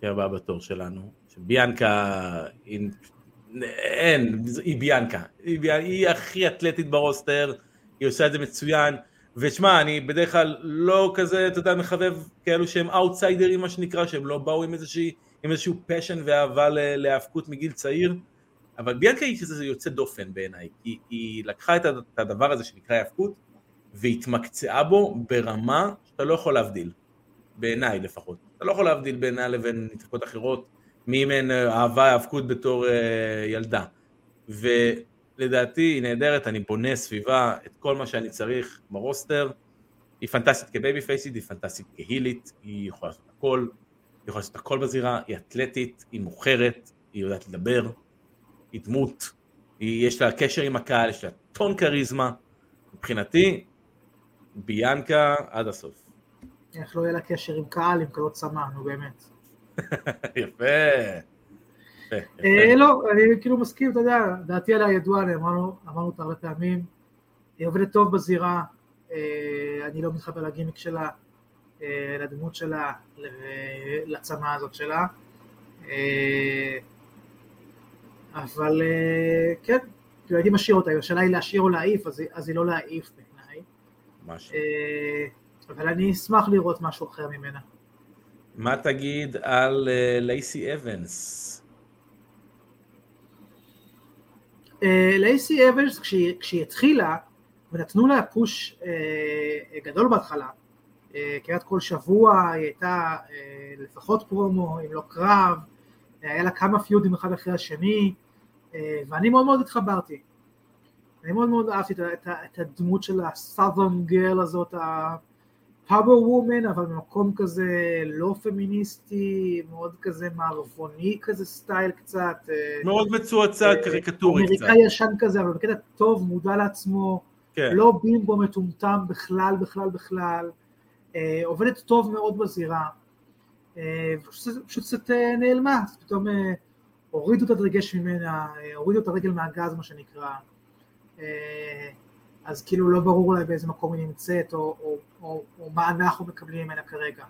שהיא הבאה בתור שלנו. ביאנקה, אין, היא ביאנקה, היא, היא הכי אתלטית ברוסטר, היא עושה את זה מצוין. ושמע, אני בדרך כלל לא כזה, אתה יודע, מחבב כאלו שהם אאוטסיידרים, מה שנקרא, שהם לא באו עם, איזושהי, עם איזשהו פשן ואהבה להאבקות מגיל צעיר, אבל ביאנקה היא שזה יוצא דופן בעיניי, היא, היא לקחה את הדבר הזה שנקרא האבקות, והתמקצעה בו ברמה שאתה לא יכול להבדיל, בעיניי לפחות. אתה לא יכול להבדיל בינה לבין נתקות אחרות, מי מהן אהבה האבקות בתור אה, ילדה. ו... לדעתי היא נהדרת, אני בונה סביבה את כל מה שאני צריך ברוסטר. היא פנטסטית כ babyface ית, היא פנטסטית כ heel ית, היא יכולה לעשות הכל, יכולה לעשות הכל בזירה, היא אתלטית, היא מוכרת, היא יודעת לדבר, היא דמות, היא, יש לה קשר עם הקהל, יש לה טון כריזמה. מבחינתי, ביאנקה עד הסוף. איך לא יהיה לה קשר עם קהל אם כזאת צמא, נו באמת. יפה. אה, לא, אני כאילו מסכים, אתה יודע, דעתי עליה ידועה, אמרנו אותה הרבה פעמים, היא עובדת טוב בזירה, אה, אני לא מתחבר לגימיק שלה, לדמות שלה, לצמא הזאת שלה, אבל כן, כאילו הייתי משאיר אותה, השאלה היא להשאיר או להעיף, אז היא לא להעיף בעיניי. אבל אני אשמח לראות משהו אחר ממנה. מה תגיד על לייסי אבנס? אה, לייסי אבנס כשהיא התחילה ונתנו לה פוש אה, גדול בהתחלה, אה, כמעט כל שבוע היא הייתה לפחות פרומו, אם לא קרב, היה לה כמה פיודים אחד אחרי השני, ואני מאוד מאוד התחברתי. אני מאוד מאוד אהבתי את, את, את הדמות של ה Southern girl הזאת, power woman, אבל במקום כזה לא פמיניסטי, מאוד כזה מערבוני כזה סטייל קצת. אה, מאוד מצועצע, קריקטורי קצת. אמריקאי ישן כזה, אבל בקטע טוב, מודע לעצמו, כן. לא בימבו מטומטם בכלל, בכלל, בכלל. אה, עובדת טוב מאוד בזירה. אה, פשוט קצת נעלמה, אז פתאום הורידו את הדרגש ממנה, הורידו את הרגל מהגז, מה שנקרא. אז כאילו לא ברור אולי באיזה מקום היא נמצאת, או, או, או, או מה אנחנו מקבלים ממנה כרגע.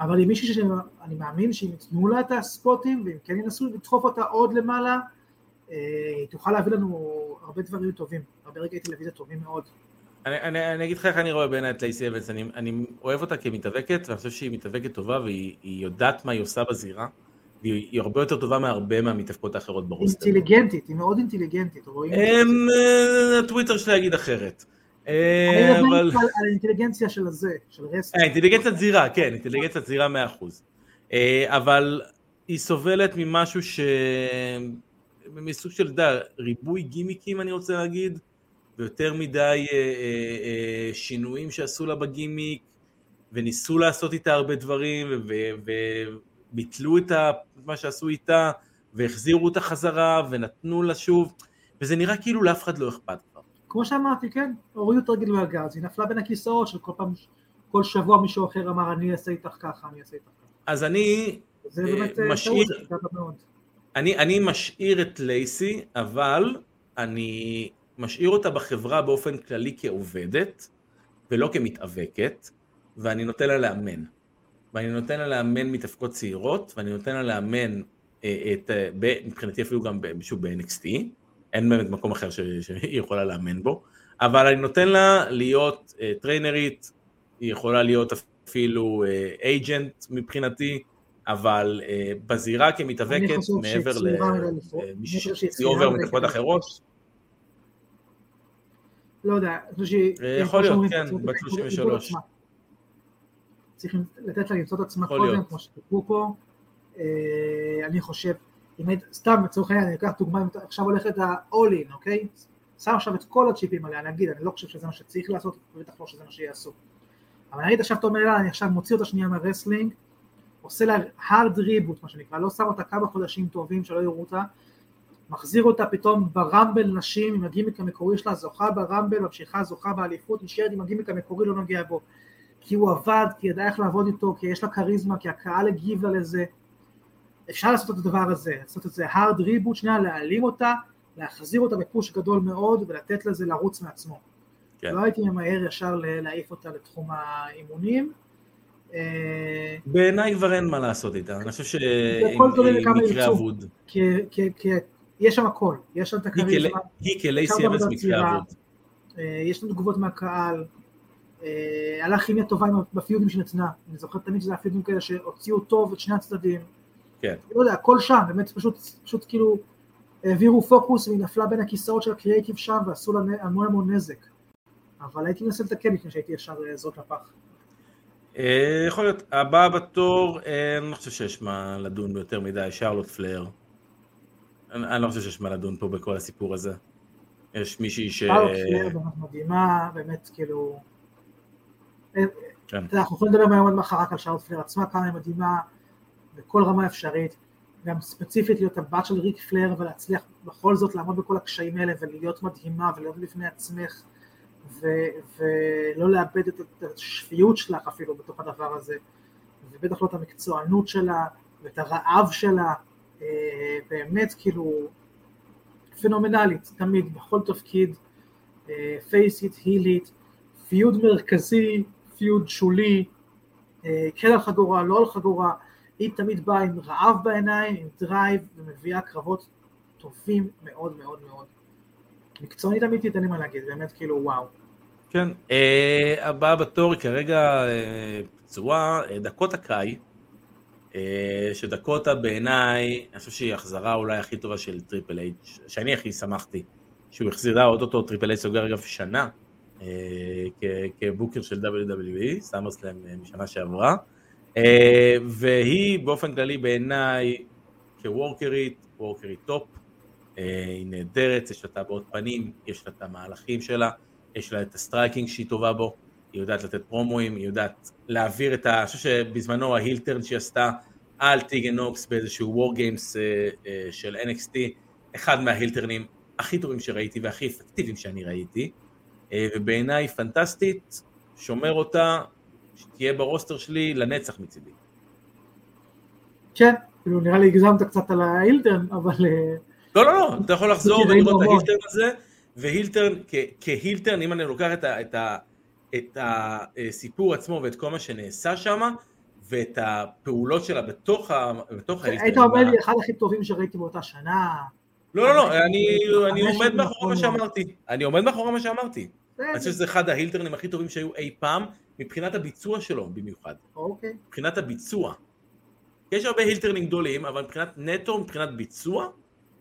אבל היא מישהי שאני מאמין שאם יתנו לה את הספוטים, ואם כן ינסו לדחוף אותה עוד למעלה, אה, היא תוכל להביא לנו הרבה דברים טובים, הרבה רגעי טלוויזיה טובים מאוד. אני, אני, אני אגיד לך איך אני רואה בעיניי את לייסי אבנס, אני, אני אוהב אותה כמתאבקת, ואני חושב שהיא מתאבקת טובה והיא יודעת מה היא עושה בזירה. והיא הרבה יותר טובה מהרבה מהמתאבקות האחרות ברוסטר. אינטליגנטית, היא מאוד אינטליגנטית, רואים? אה, הטוויטר שלה יגיד אחרת. אה, אני מדבר על האינטליגנציה של הזה, של רסטר. אה, אינטליגנציית זירה, כן, אינטליגנציית זירה מאה אחוז. אבל היא סובלת ממשהו ש... מסוג של, אתה ריבוי גימיקים אני רוצה להגיד, ויותר מדי שינויים שעשו לה בגימיק, וניסו לעשות איתה הרבה דברים, ביטלו את מה שעשו איתה, והחזירו אותה חזרה, ונתנו לה שוב, וזה נראה כאילו לאף אחד לא אכפת כבר. כמו שאמרתי, כן, הורידו את הרגל מהגז, היא נפלה בין הכיסאות של כל פעם, כל שבוע מישהו אחר אמר, אני אעשה איתך ככה, אני אעשה איתך ככה. אז אני זה באמת אה, משאיר, אני, אני משאיר את לייסי, אבל אני משאיר אותה בחברה באופן כללי כעובדת, ולא כמתאבקת, ואני נותן לה לאמן. ואני נותן לה לאמן מתאפקות צעירות, ואני נותן לה לאמן אה, את, אה, מבחינתי אפילו גם שוב ב-NXT, אין באמת מקום אחר שהיא יכולה לאמן בו, אבל אני נותן לה להיות uh, טריינרית, היא יכולה להיות אפילו אייג'נט מבחינתי, אבל בזירה כמתאבקת, מעבר למישהי שהיא עובר מתאפקות אחרות. לא יודע, אני חושב שהיא... יכול להיות, כן, בת 33. צריכים לתת לה למצוא את עצמה קודם, כמו שדיברו פה. אה, אני חושב, אם היית, סתם לצורך העניין, אני אקח דוגמה, עכשיו הולכת ה-all-in, אוקיי? שם עכשיו את כל הצ'יפים עליה, נגיד, אני לא חושב שזה מה שצריך לעשות, בטח לא שזה מה שיעשו. אבל נגיד עכשיו אתה אומר לה, אני עכשיו מוציא אותה שנייה מהרסלינג, עושה לה hard reboot, מה שנקרא, לא שם אותה כמה חודשים טובים שלא יראו אותה, מחזיר אותה פתאום ברמבל נשים עם הגימיק המקורי שלה, זוכה ברמבל, ממשיכה, זוכה באליפות, נשארת עם הגימיק המקורי, לא נוגע בו. כי הוא עבד, כי ידע איך לעבוד איתו, כי יש לה כריזמה, כי הקהל הגיב לה לזה. אפשר לעשות את הדבר הזה, לעשות את זה hard reboot, שנייה, להעלים אותה, להחזיר אותה בפוש גדול מאוד ולתת לזה לרוץ מעצמו. כן. לא הייתי ממהר ישר להעיף אותה לתחום האימונים. אה, בעיניי כבר אין מה לעשות איתה, אני חושב שהיא מקרה אבוד. יש שם הכל, יש שם את הכריזמה. היא כלייסי אבנס מקרה. אה, יש לנו תגובות מהקהל, היה לה כימיה טובה בפיודים שהיא נתנה, אני זוכר תמיד שזה היה פיודים כאלה שהוציאו טוב את שני הצדדים. כן. לא יודע, הכל שם, באמת פשוט, פשוט כאילו העבירו פוקוס והיא נפלה בין הכיסאות של הקריאייטיב שם ועשו לה המון המון נזק. אבל הייתי מנסה לתקן לפני שהייתי ישר אה, זאת לפח. אה, יכול להיות, הבא בתור, אני לא חושב שיש מה לדון ביותר מדי, שרלוט פלר. אני לא חושב שיש מה לדון פה בכל הסיפור הזה. יש מישהי ש... שרלוט פלר באמת מדהימה, באמת כאילו... כן. אנחנו יכולים לדבר מהיום עד מחר רק על שרלוט פלר עצמה, כמה היא מדהימה בכל רמה אפשרית, גם ספציפית להיות הבת של ריק פלר ולהצליח בכל זאת לעמוד בכל הקשיים האלה ולהיות מדהימה ולהיות בפני עצמך ו- ולא לאבד את השפיות שלך אפילו בתוך הדבר הזה ובטח לא את המקצוענות שלה ואת הרעב שלה, אה, באמת כאילו פנומנלית תמיד בכל תפקיד, face ית, אה, heel ית, feud מרכזי feud שולי, אה, כן על חגורה, לא על חגורה, היא תמיד באה עם רעב בעיניים, עם drive, ומביאה קרבות טובים מאוד מאוד מאוד. מקצוענית אמיתית, אין לי מה להגיד, באמת כאילו וואו. כן, אה, הבאה בתור כרגע אה, פצועה, אה, דקוטה קאי, אה, שדקוטה בעיניי, אני חושב שהיא החזרה אולי הכי טובה של טריפל אייץ', שאני הכי שמחתי שהוא החזירה, אוטוטו טריפל אייץ' סוגר אגב שנה אה, כ booker של WWE, סאמרסלאם אה, משנה שעברה, והיא באופן כללי בעיניי כ worker ית, worker ית טופ, היא נהדרת, יש לה את הבעות פנים, יש לה את המהלכים שלה, יש לה את ה striking שהיא טובה בו, היא יודעת לתת פרומואים, היא יודעת להעביר את ה... אני חושב שבזמנו ה heel turn שהיא עשתה על טיגן נוקס באיזשהו WarGames של NXT, אחד מה heel turn ים הכי טובים שראיתי והכי אפקטיביים שאני ראיתי, אה, ובעיניי פנטסטית, שומר אותה, שתהיה ברוסטר שלי לנצח מצידי. כן, כאילו נראה לי הגזמת קצת על ההילטרן, אבל... אה, לא, לא, לא, אתה יכול לחזור ולראות את ההילטרן הזה, והילטרן, כהילטרן, אם אני לוקח את, ה, את, הסיפור עצמו ואת כל מה שנעשה שם, ואת הפעולות שלה בתוך, ה, בתוך ההילטרן. היית אומר לי, אחד הכי טובים שראיתי באותה שנה. לא, לא, לא, אני עומד מאחורי מה שאמרתי. אני עומד מאחורי מה שאמרתי. אני חושב שזה אחד ההילטרנים הכי טובים שהיו אי פעם, מבחינת הביצוע שלו במיוחד. אוקיי. מבחינת הביצוע. יש הרבה הילטרנים גדולים, אבל מבחינת נטו, מבחינת ביצוע,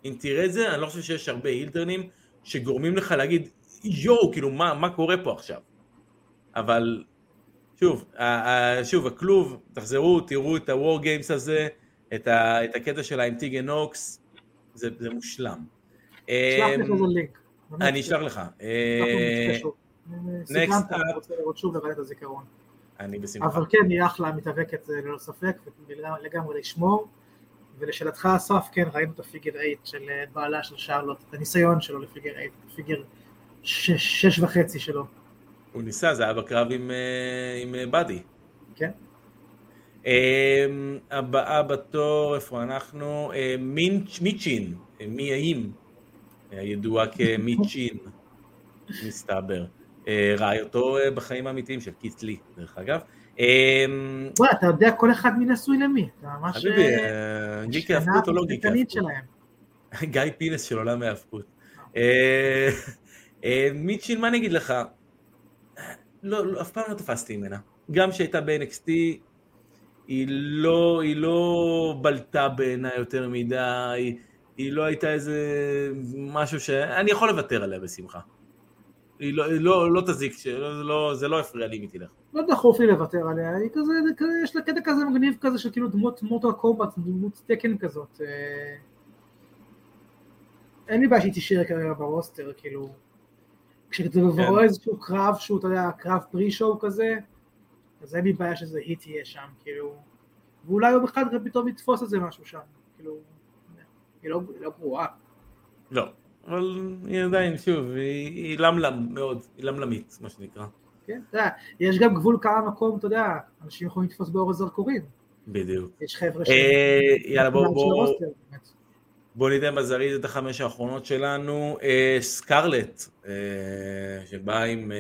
אם תראה את זה, אני לא חושב שיש הרבה הילטרנים שגורמים לך להגיד, יואו, כאילו, מה, מה קורה פה עכשיו? אבל, שוב, שוב, הכלוב, תחזרו, תראו את ה-war games הזה, את, ה, את הקטע של האנטיגן נוקס, זה, זה מושלם. שלח לי איזה לינק. אני אשלח לך. נקסט הזיכרון. אני בשמחה. אבל כן, היא אחלה מתאבקת ללא ספק, ולגמרי לשמור. ולשאלתך אסף, כן, ראינו את הפיגר 8 של בעלה של שרלוט, את הניסיון שלו לפיגר 8, פיגר 6 וחצי שלו. הוא ניסה, זה היה בקרב עם, עם באדי. כן. הבאה בתור, איפה אנחנו? מיצ'ין, מי האם? הידועה כמיצ'ין, מסתבר. רעייתו בחיים האמיתיים של קיט לי, דרך אגב. וואלה, אתה יודע כל אחד מי נשוי למי, אתה ממש... חביבי, גיקי ההפקות או לא גיקי ההפקות? גיא פינס של עולם ההפקות. מיצ'ין, מה אני אגיד לך? לא, אף פעם לא תפסתי ממנה. גם כשהייתה ב-NXT, היא לא, היא לא בלטה בעיניי יותר מדי, היא לא הייתה איזה משהו שאני יכול לוותר עליה בשמחה. היא לא, היא לא, לא תזיק, לא, לא, זה לא הפריע לי אם היא תלך. לא דחוף לי לוותר עליה, היא כזה, כזה, יש לה קטע כזה מגניב כזה של כאילו דמות מוטו קומבט, דמות תקן כזאת. אה... אין לי בעיה שהיא תישאר כרגע ברוסטר, כאילו, כשאתה כן. איזשהו קרב שהוא, אתה יודע, קרב פרי שואו כזה, אז אין לי בעיה שזה היא תהיה שם, כאילו, ואולי יום אחד גם פתאום יתפוס איזה משהו שם, כאילו, היא לא, היא לא גרועה. לא, אבל היא עדיין, שוב, היא, היא למלם מאוד, היא למלמית, מה שנקרא. כן, אתה יודע, יש גם גבול כמה מקום, אתה יודע, אנשים יכולים לתפוס באור הזרקורים. בדיוק. יש חבר'ה ש... אה, יאללה, בואו בוא, בוא ניתן בזריז את החמש האחרונות שלנו. אה, סקרלט, אה, שבאה עם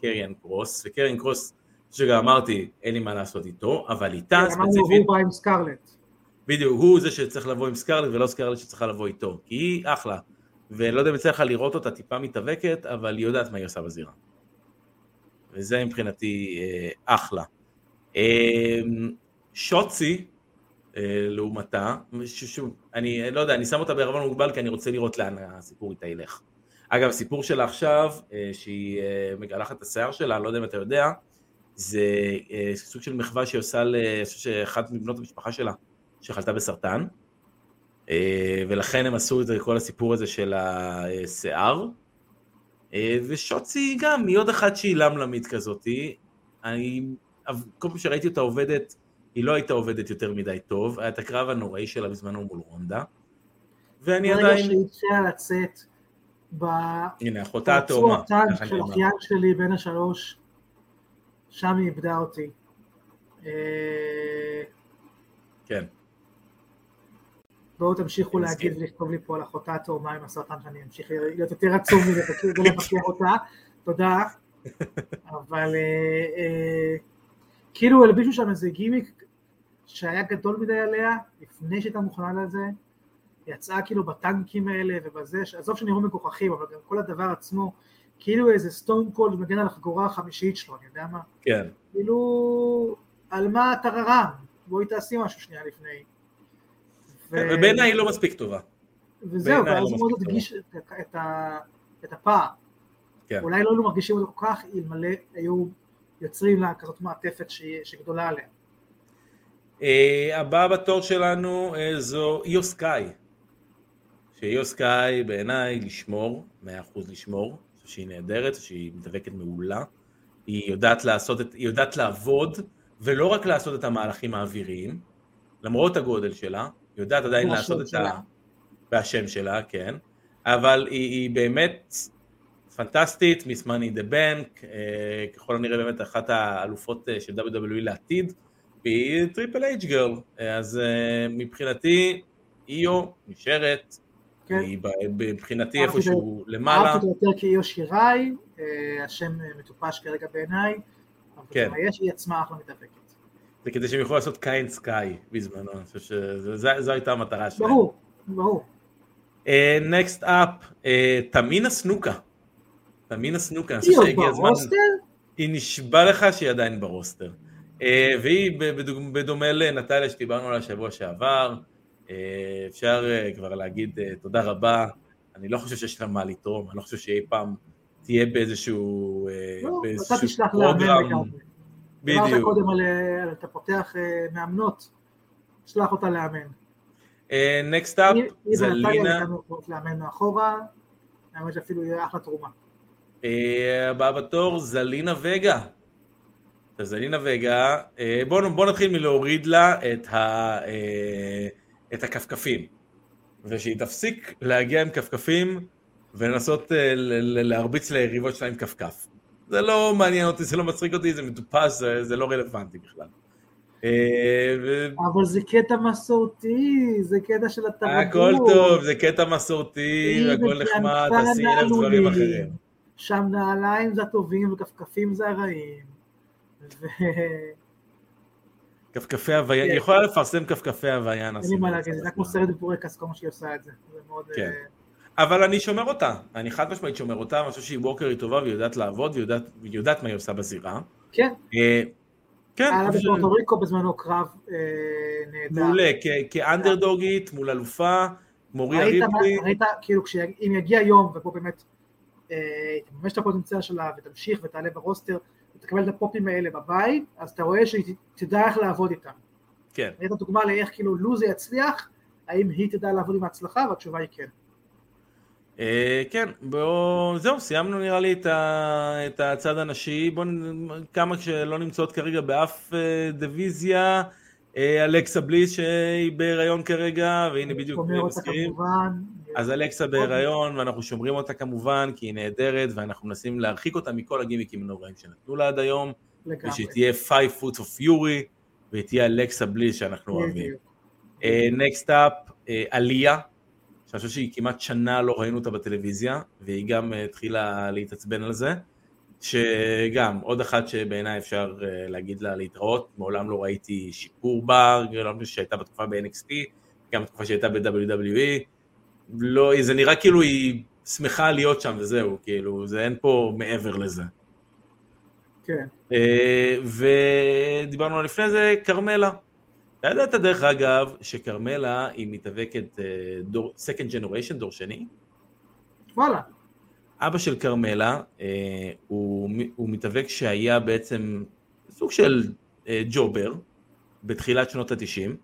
קריאן קרוס, וקריאן קרוס, שגם אמרתי, אין לי מה לעשות איתו, אבל איתה ספציפית... אמרנו, הוא בא עם סקרלט. בדיוק, הוא זה שצריך לבוא עם סקרלט ולא סקרלט שצריכה לבוא איתו, כי היא אחלה. ולא יודע אם יצא לך לראות אותה טיפה מתאבקת, אבל היא יודעת מה היא עושה בזירה. וזה מבחינתי אה, אחלה. אה, שוצי, אה, לעומתה, שוב, אני לא יודע, אני שם אותה בערבון מוגבל כי אני רוצה לראות לאן הסיפור איתה ילך. אגב, הסיפור שלה עכשיו, שהיא מגלחת את השיער שלה, אני לא יודע אם אתה יודע, זה סוג של מחווה שהיא עושה לאחת מבנות המשפחה שלה, שחלתה בסרטן, ולכן הם עשו את כל הסיפור הזה של השיער, אה, ושוצי גם, היא עוד אחת שהיא למלמית כזאתי. אני, כל פעם שראיתי אותה עובדת, היא לא הייתה עובדת יותר מדי טוב, היה את הקרב הנוראי שלה בזמנו מול רונדה. ואני עדיין... ברגע שהיא לצאת ב... הנה, אחותה התאומה. של אחיין שלי בין השלוש, שם היא איבדה אותי. אה, כן. בואו תמשיכו להגיד ולכתוב לי פה על אחותה התאומה עם הסרטן שאני אמשיך להיות יותר עצום ולבקר אותה, תודה, אבל אה, אה, כאילו הלבישו שם איזה גימיק שהיה גדול מדי עליה, לפני שהייתה מוכנה לזה, יצאה כאילו בטנקים האלה ובזה, עזוב שנראו מגוחכים, אבל גם כל הדבר עצמו, כאילו איזה סטון קולד מגן על החגורה החמישית שלו, אני יודע מה? כן. כאילו, על מה הטררם? בואי תעשי משהו שנייה לפני. ובעיניי היא לא מספיק טובה. וזהו, ואז לא הוא מאוד הדגיש את הפער. כן. אולי לא היינו מרגישים אותו כל כך, אלמלא היו יוצרים לה כזאת מעטפת שגדולה עליה. Uh, הבאה בתור שלנו uh, זו איו סקאי. שאיו סקאי בעיניי לשמור, מאה אחוז לשמור, שהיא נהדרת, שהיא מתאבקת מעולה. היא יודעת לעשות, את, היא יודעת לעבוד, ולא רק לעשות את המהלכים האוויריים, למרות הגודל שלה, היא יודעת עדיין לעשות את ה... והשם שלה, כן, אבל היא, היא באמת פנטסטית, Miss Money in the Bank, ככל הנראה באמת אחת האלופות אה, של WWE לעתיד, והיא טריפל אייץ' girl, אז אה, מבחינתי איו נשארת, כן. היא מבחינתי איפשהו למעלה. אהבתי יותר כאיו שיראי, אה, השם מטופש כרגע בעיניי, אבל כן. יש, היא עצמה אחלה מתאבקת. זה כדי שהם יוכלו לעשות קאיירי סקאי בזמנו, אני חושב שזו הייתה המטרה שלהם. ברור, ברור. נקסט אפ, תמינה סנוקה. תמינה סנוקה, אני חושב שהגיע הזמן... היא נשבע לך שהיא עדיין ברוסטר. אה, והיא בדומה לנטליה שדיברנו עליה שבוע שעבר, אה, אפשר אה, כבר להגיד תודה רבה, אני לא חושב שיש לה מה לתרום, אני לא חושב שאי פעם תהיה באיזשהו לא, פרוגרם. בדיוק. אמרת קודם על, אתה פותח מאמנות, שלח אותה לאמן. נקסט אפ, זה לינה. היא לאמן מאחורה, האמת שאפילו יהיה אחלה תרומה. הבאה בתור, זלינה וגה. זלינה וגה, אה, בואו בוא נתחיל מלהוריד לה את, ה, אה, את הכפכפים, ושהיא תפסיק להגיע עם כפכפים ולנסות אה, להרביץ ליריבות שלה עם כפכף. זה לא מעניין אותי, זה לא מצחיק אותי, זה מטופש, זה, זה לא רלוונטי בכלל. אבל זה קטע מסורתי, זה קטע של התרבות. הכל טוב, זה קטע מסורתי, הכל נחמד, תעשי אלף דברים אחרים. שם נעליים זה הטובים וכפכפים זה הרעים. כפכפי הוויה, היא כן. יכולה לפרסם כפכפי הוויה. אין לי מה להגיד, זה כמו סרט בבורקס, כל מה שהיא עושה את זה. מאוד... כן. אה, אבל אני שומר אותה, אני חד משמעית שומר אותה, אני חושב שהיא ווקרית טובה והיא יודעת לעבוד והיא יודעת מה היא עושה בזירה. כן. אה, כן. היה לה בפורטו ריקו בזמנו קרב אה, נהדר. מעולה, כאנדרדוגית, מול אלופה, מוריה ריפלי. ראית, כאילו, אם יגיע יום, ופה באמת תממש את הפוטנציאל שלה ותמשיך ותעלה ברוסטר, ותקבל את הפופים האלה בבית, אז אתה רואה שהיא תדע איך לעבוד איתם. כן. ראית דוגמה לאיך כאילו לו זה יצליח, האם היא תדע לעבוד עם ההצלחה, והתשובה היא כן. אה, כן, בואו, זהו, סיימנו נראה לי את הצד הנשי, בואו, כמה שלא נמצאות כרגע באף אה, דיוויזיה, אה, אלכסה בליס שהיא בהיריון כרגע, והנה בדיוק מזכירים. אז אלכסה בהיריון, ואנחנו שומרים אותה כמובן, כי היא נהדרת, ואנחנו מנסים להרחיק אותה מכל הגימיקים הנוראים שנתנו לה עד היום, ושהיא תהיה 5 foot of fury, והיא תהיה אלכסה בליס שאנחנו אוהבים. נקסט אפ, עלייה, שאני חושב שהיא כמעט שנה לא ראינו אותה בטלוויזיה, והיא גם התחילה להתעצבן על זה. שגם, עוד אחת שבעיניי אפשר אה, להגיד לה להתראות, מעולם לא ראיתי שיפור בה, לא חושב שהייתה בתקופה ב-NXT, גם בתקופה שהייתה ב-WWE, לא, זה נראה כאילו היא שמחה להיות שם וזהו, כאילו, זה אין פה מעבר לזה. כן. אה, ודיברנו לפני זה, כרמלה. אתה ידעת דרך אגב, שכרמלה היא מתאבקת אה, דור, second generation, דור שני? וואלה. אבא של כרמלה אה, הוא, הוא מתאבק שהיה בעצם סוג של אה, ג'ובר בתחילת שנות התשעים.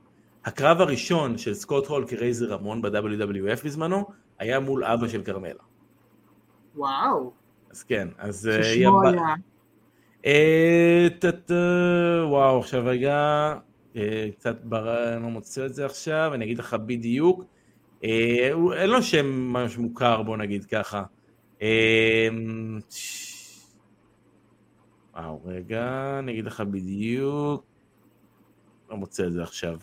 הקרב הראשון של סקוט הול כרייזר רמון ב-WWF בזמנו היה מול אבא של כרמלה. וואו. אז כן, אז... אה, ששמו היה... אה, וואו, עכשיו רגע, אה, קצת. אני לא מוצא את זה עכשיו, אני אגיד לך בדיוק. אין לו שם ממש מוכר, בוא נגיד ככה. וואו, רגע, אני אגיד לך בדיוק. לא מוצא את זה עכשיו.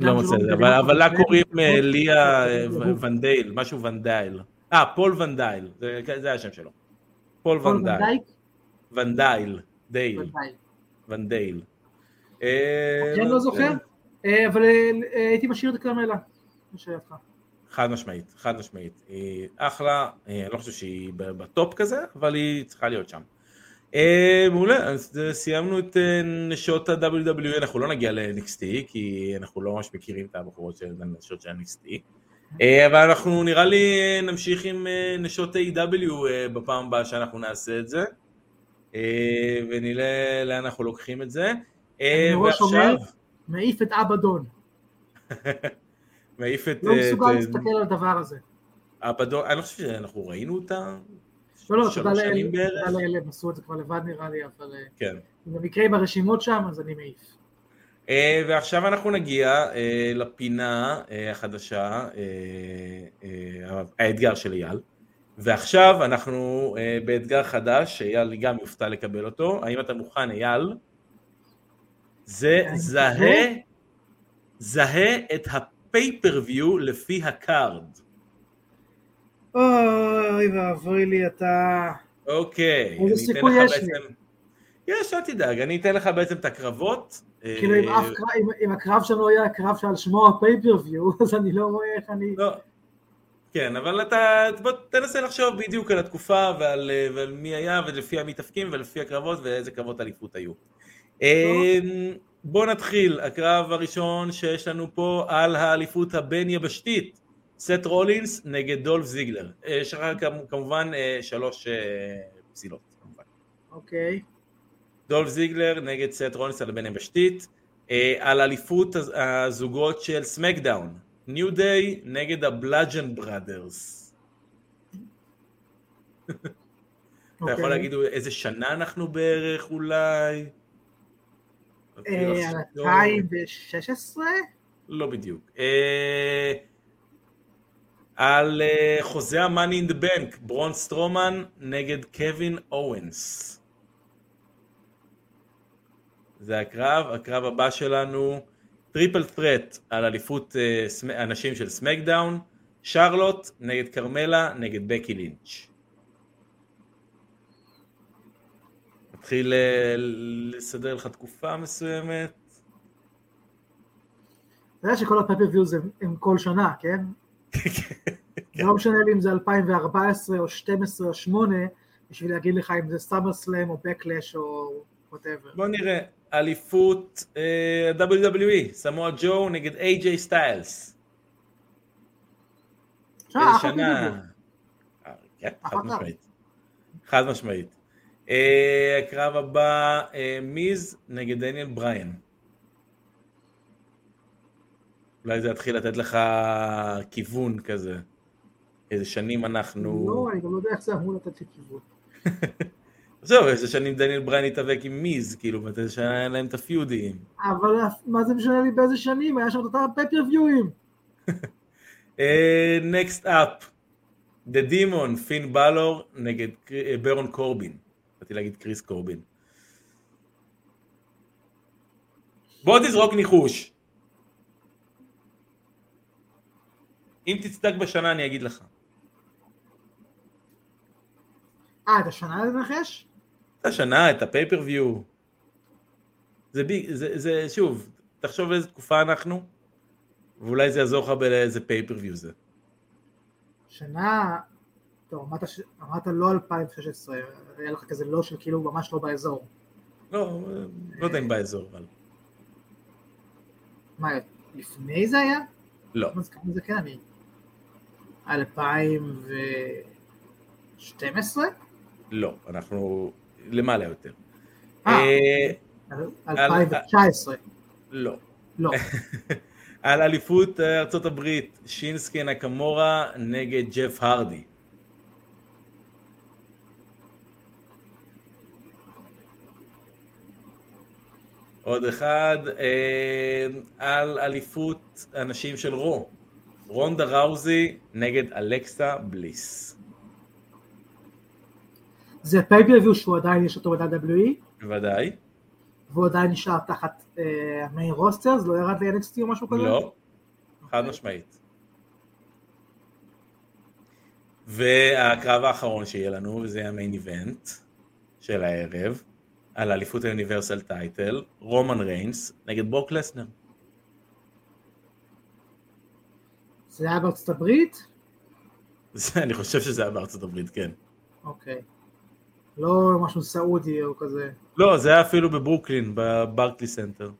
לא מוצא את זה, אבל לה קוראים אה, ליה אה, ונדייל, משהו ונדייל. אה, פול ונדייל, זה השם שלו. פול ונדייל. ונדייל, דייל. ונדייל. אה, אני לא זוכר, אבל הייתי משאיר את. לשאלתך. חד משמעית, חד משמעית. היא אחלה, אני לא חושב שהיא בטופ כזה, אבל היא צריכה להיות שם. אה, מעולה, אז סיימנו את אה, נשות ה-WWE, אנחנו לא נגיע ל-NXT, כי אנחנו לא ממש מכירים את הבחורות של נשות של NXT. אבל אנחנו נראה לי נמשיך עם נשות A.W. בפעם הבאה שאנחנו נעשה את זה. ונראה לאן אנחנו לוקחים את זה. אני ממש אומר, מעיף את אבדון. מעיף את... לא מסוגל להסתכל על הדבר הזה. אבדון, אני לא חושב שאנחנו ראינו אותה. לא, לא, תודה בערך. תודה לאלה, הם עשו את זה כבר לבד נראה לי, אבל אה, כן. במקרה עם הרשימות שם, אז אני מעיף. אה, ועכשיו אנחנו נגיע אה, לפינה החדשה, האתגר של אייל. ועכשיו אנחנו באתגר חדש, שאייל גם יופתע לקבל אותו. האם אתה מוכן, אייל? זה זהה. זהה את ה pay-per-view לפי ה card. אוי ואבוי לי, אתה... אוקיי. איזה סיכוי יש לי? בעצם- יש, אל תדאג, אני אתן לך בעצם את הקרבות. כאילו אם אה, אף קרב, אם- אם הקרב שלנו היה הקרב שעל שמו הפייפריוויו, אז אני לא רואה איך אני... לא. כן, אבל אתה, בוא תנסה לחשוב בדיוק על התקופה ועל, אה, ועל מי היה ולפי המתאפקים ולפי הקרבות ואיזה קרבות אליפות היו. אמ, בוא נתחיל, הקרב הראשון שיש לנו פה על האליפות הבין יבשתית, סט רולינס נגד דולף זיגלר. אה, יש לך כמ- כמובן אה, שלוש אה, פסילות. אוקיי. דולף זיגלר נגד סט רולינס על הבין יבשתית, אה, על אליפות הז- הזוגות של סמאקדאון, ניו דיי נגד ה Bludgeon Brothers. אתה אוקיי. יכול להגיד איזה שנה אנחנו בערך אולי? אפילו אה, על לא- 2016? לא בדיוק. אה, על אה, חוזה ה-Money in the Bank, ברון סטרומן נגד קווין אוונס. זה הקרב, הקרב הבא שלנו, triple threat על אליפות אה, סמ- הנשים של סמאקדאון, שרלוט נגד כרמלה נגד בקי לינץ'. נתחיל אה, לסדר לך תקופה מסוימת. אתה יודע שכל ה pay-per-views הם, הם כל שנה, כן? זה לא משנה לי אם זה 2014 או 12 או 8, בשביל להגיד לך אם זה סאמר סלאם או בקלאש או whatever. בוא נראה, אליפות אה, WWE, סמואה ג'ו נגד איי-ג'יי סטיילס. אחלה שנה... אה, כן, חד. משמעית. חד משמעית. אה, הקרב הבא, אה, מיז נגד דניאל בריין. אולי זה יתחיל לתת לך כיוון כזה. איזה שנים אנחנו... לא, אני גם לא יודע איך זה אמור לתת לי כיוון. זהו, איזה שנים דניאל בריין התאבק עם מיז, כאילו, ואיזה שנה היה להם את הפיודים. אבל מה זה משנה לי באיזה שנים? היה שם את אותם פייפריוויואים. נקסט אפ, דה דימון, פין בלור נגד אה, ברון קורבין. באתי להגיד קריס קורבין. בוא תזרוק ניחוש. אם תצדק בשנה אני אגיד לך. אה, את השנה לנחש? את השנה, את הפייפריוויו. זה, זה, זה, שוב, תחשוב איזה תקופה אנחנו, ואולי זה יעזור לך באיזה פייפריוויו זה. שנה... טוב, אמרת. אמרת לא 2016, היה לך כזה לא של כאילו ממש לא באזור. לא, לא יודע אם באזור, אבל. מה, לפני זה היה? לא. זה- כמה זה כן אני? 2012? לא, אנחנו למעלה יותר. אה. אה, 2019. לא. לא. על אליפות ארצות הברית, שינסקי נקמורה נגד ג'ף הרדי. עוד אחד, אה, על אליפות הנשים של רו, רונדה ראוזי נגד אלכסה בליס. זה pay-per-view שהוא עדיין יש אותו ב-WWE, בוודאי. והוא עדיין נשאר תחת אה, ה main roster, זה לא ירד ל-NXT או משהו כזה? לא, חד משמעית. והקרב האחרון שיהיה לנו, זה ה main event של הערב, על אליפות ה universal title, רומן ריינס נגד ברוק לזנר. זה היה בארצות הברית? זה- אני חושב שזה היה בארצות הברית, כן. אוקיי. לא משהו סעודי או כזה. לא, זה היה אפילו בברוקלין, ב Barclays Center.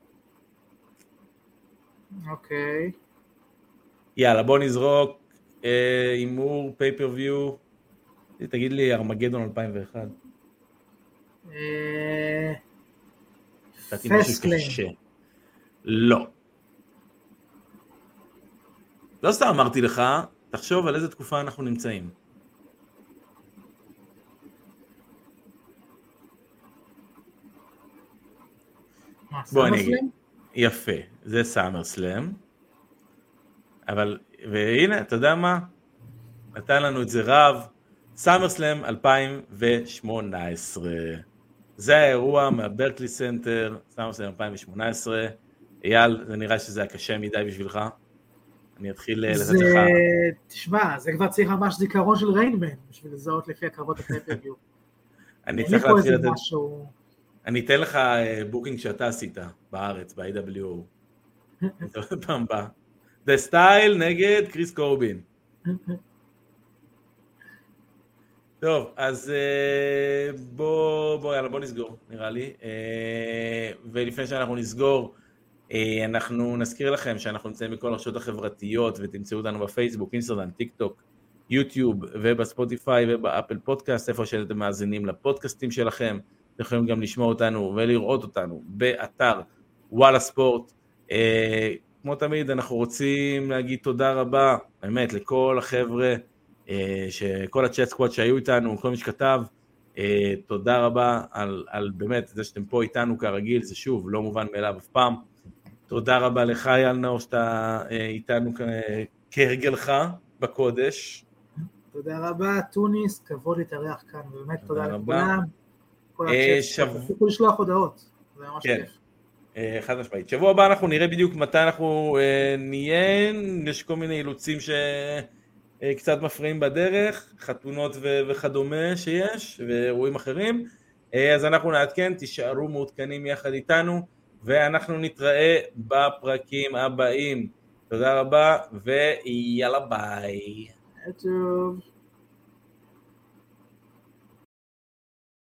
אוקיי. יאללה, בוא נזרוק אה, הימור, pay-per-view. תגיד לי, ארמגדון 2001. אה. קשה. לא. לא סתם אמרתי לך, תחשוב על איזה תקופה אנחנו נמצאים. בוא אני אגיד. יפה, זה SummerSlam. אבל, והנה, אתה יודע מה? נתן לנו את זה רב. SummerSlam 2018. זה האירוע מה Barclays Center, SummerSlam 2018. אייל, זה נראה שזה היה קשה מדי בשבילך. אני אתחיל אה, לתת לך... תשמע, זה כבר צריך ממש זיכרון של Rain Man, בשביל לזהות לפי הקרבות ה pay-per-view. אני צריך להתחיל לתת... אני אתן לך booking אה, שאתה עשית בארץ, ב-AWO. פעם הבאה. The Style נגד קריס קורבין. טוב, אז אה, בוא, בוא, יאללה, בוא נסגור, נראה לי. ולפני שאנחנו נסגור, אנחנו נזכיר לכם שאנחנו נמצאים בכל הרשתות החברתיות ותמצאו אותנו בפייסבוק, אינסטגרם, טיק טוק, יוטיוב ובספוטיפיי ובאפל פודקאסט, איפה שאתם מאזינים לפודקאסטים שלכם. אתם יכולים גם לשמוע אותנו ולראות אותנו באתר וואלה ספורט. אה, כמו תמיד אנחנו רוצים להגיד תודה רבה באמת לכל החבר'ה, אה, כל ה chat squad שהיו איתנו, כל מי שכתב. תודה רבה על, על באמת זה שאתם פה איתנו כרגיל, זה שוב לא מובן מאליו אף פעם. תודה רבה לך, אייל נאור, שאתה אה, איתנו כהרגלך בקודש. תודה רבה, טוניס, כבוד להתארח כאן, באמת תודה לכולם. תפסיקו אה, לשלוח הודעות, זה ממש כן. כיף. אה, חד משמעית. שבוע הבא אנחנו נראה בדיוק מתי אנחנו נהיה, יש כל מיני אילוצים שקצת מפריעים בדרך, חתונות וכדומה שיש, ואירועים אחרים. אז אנחנו נעדכן, תישארו מעודכנים יחד איתנו. ואנחנו נתראה בפרקים הבאים. תודה רבה, ויאללה ביי. טוב.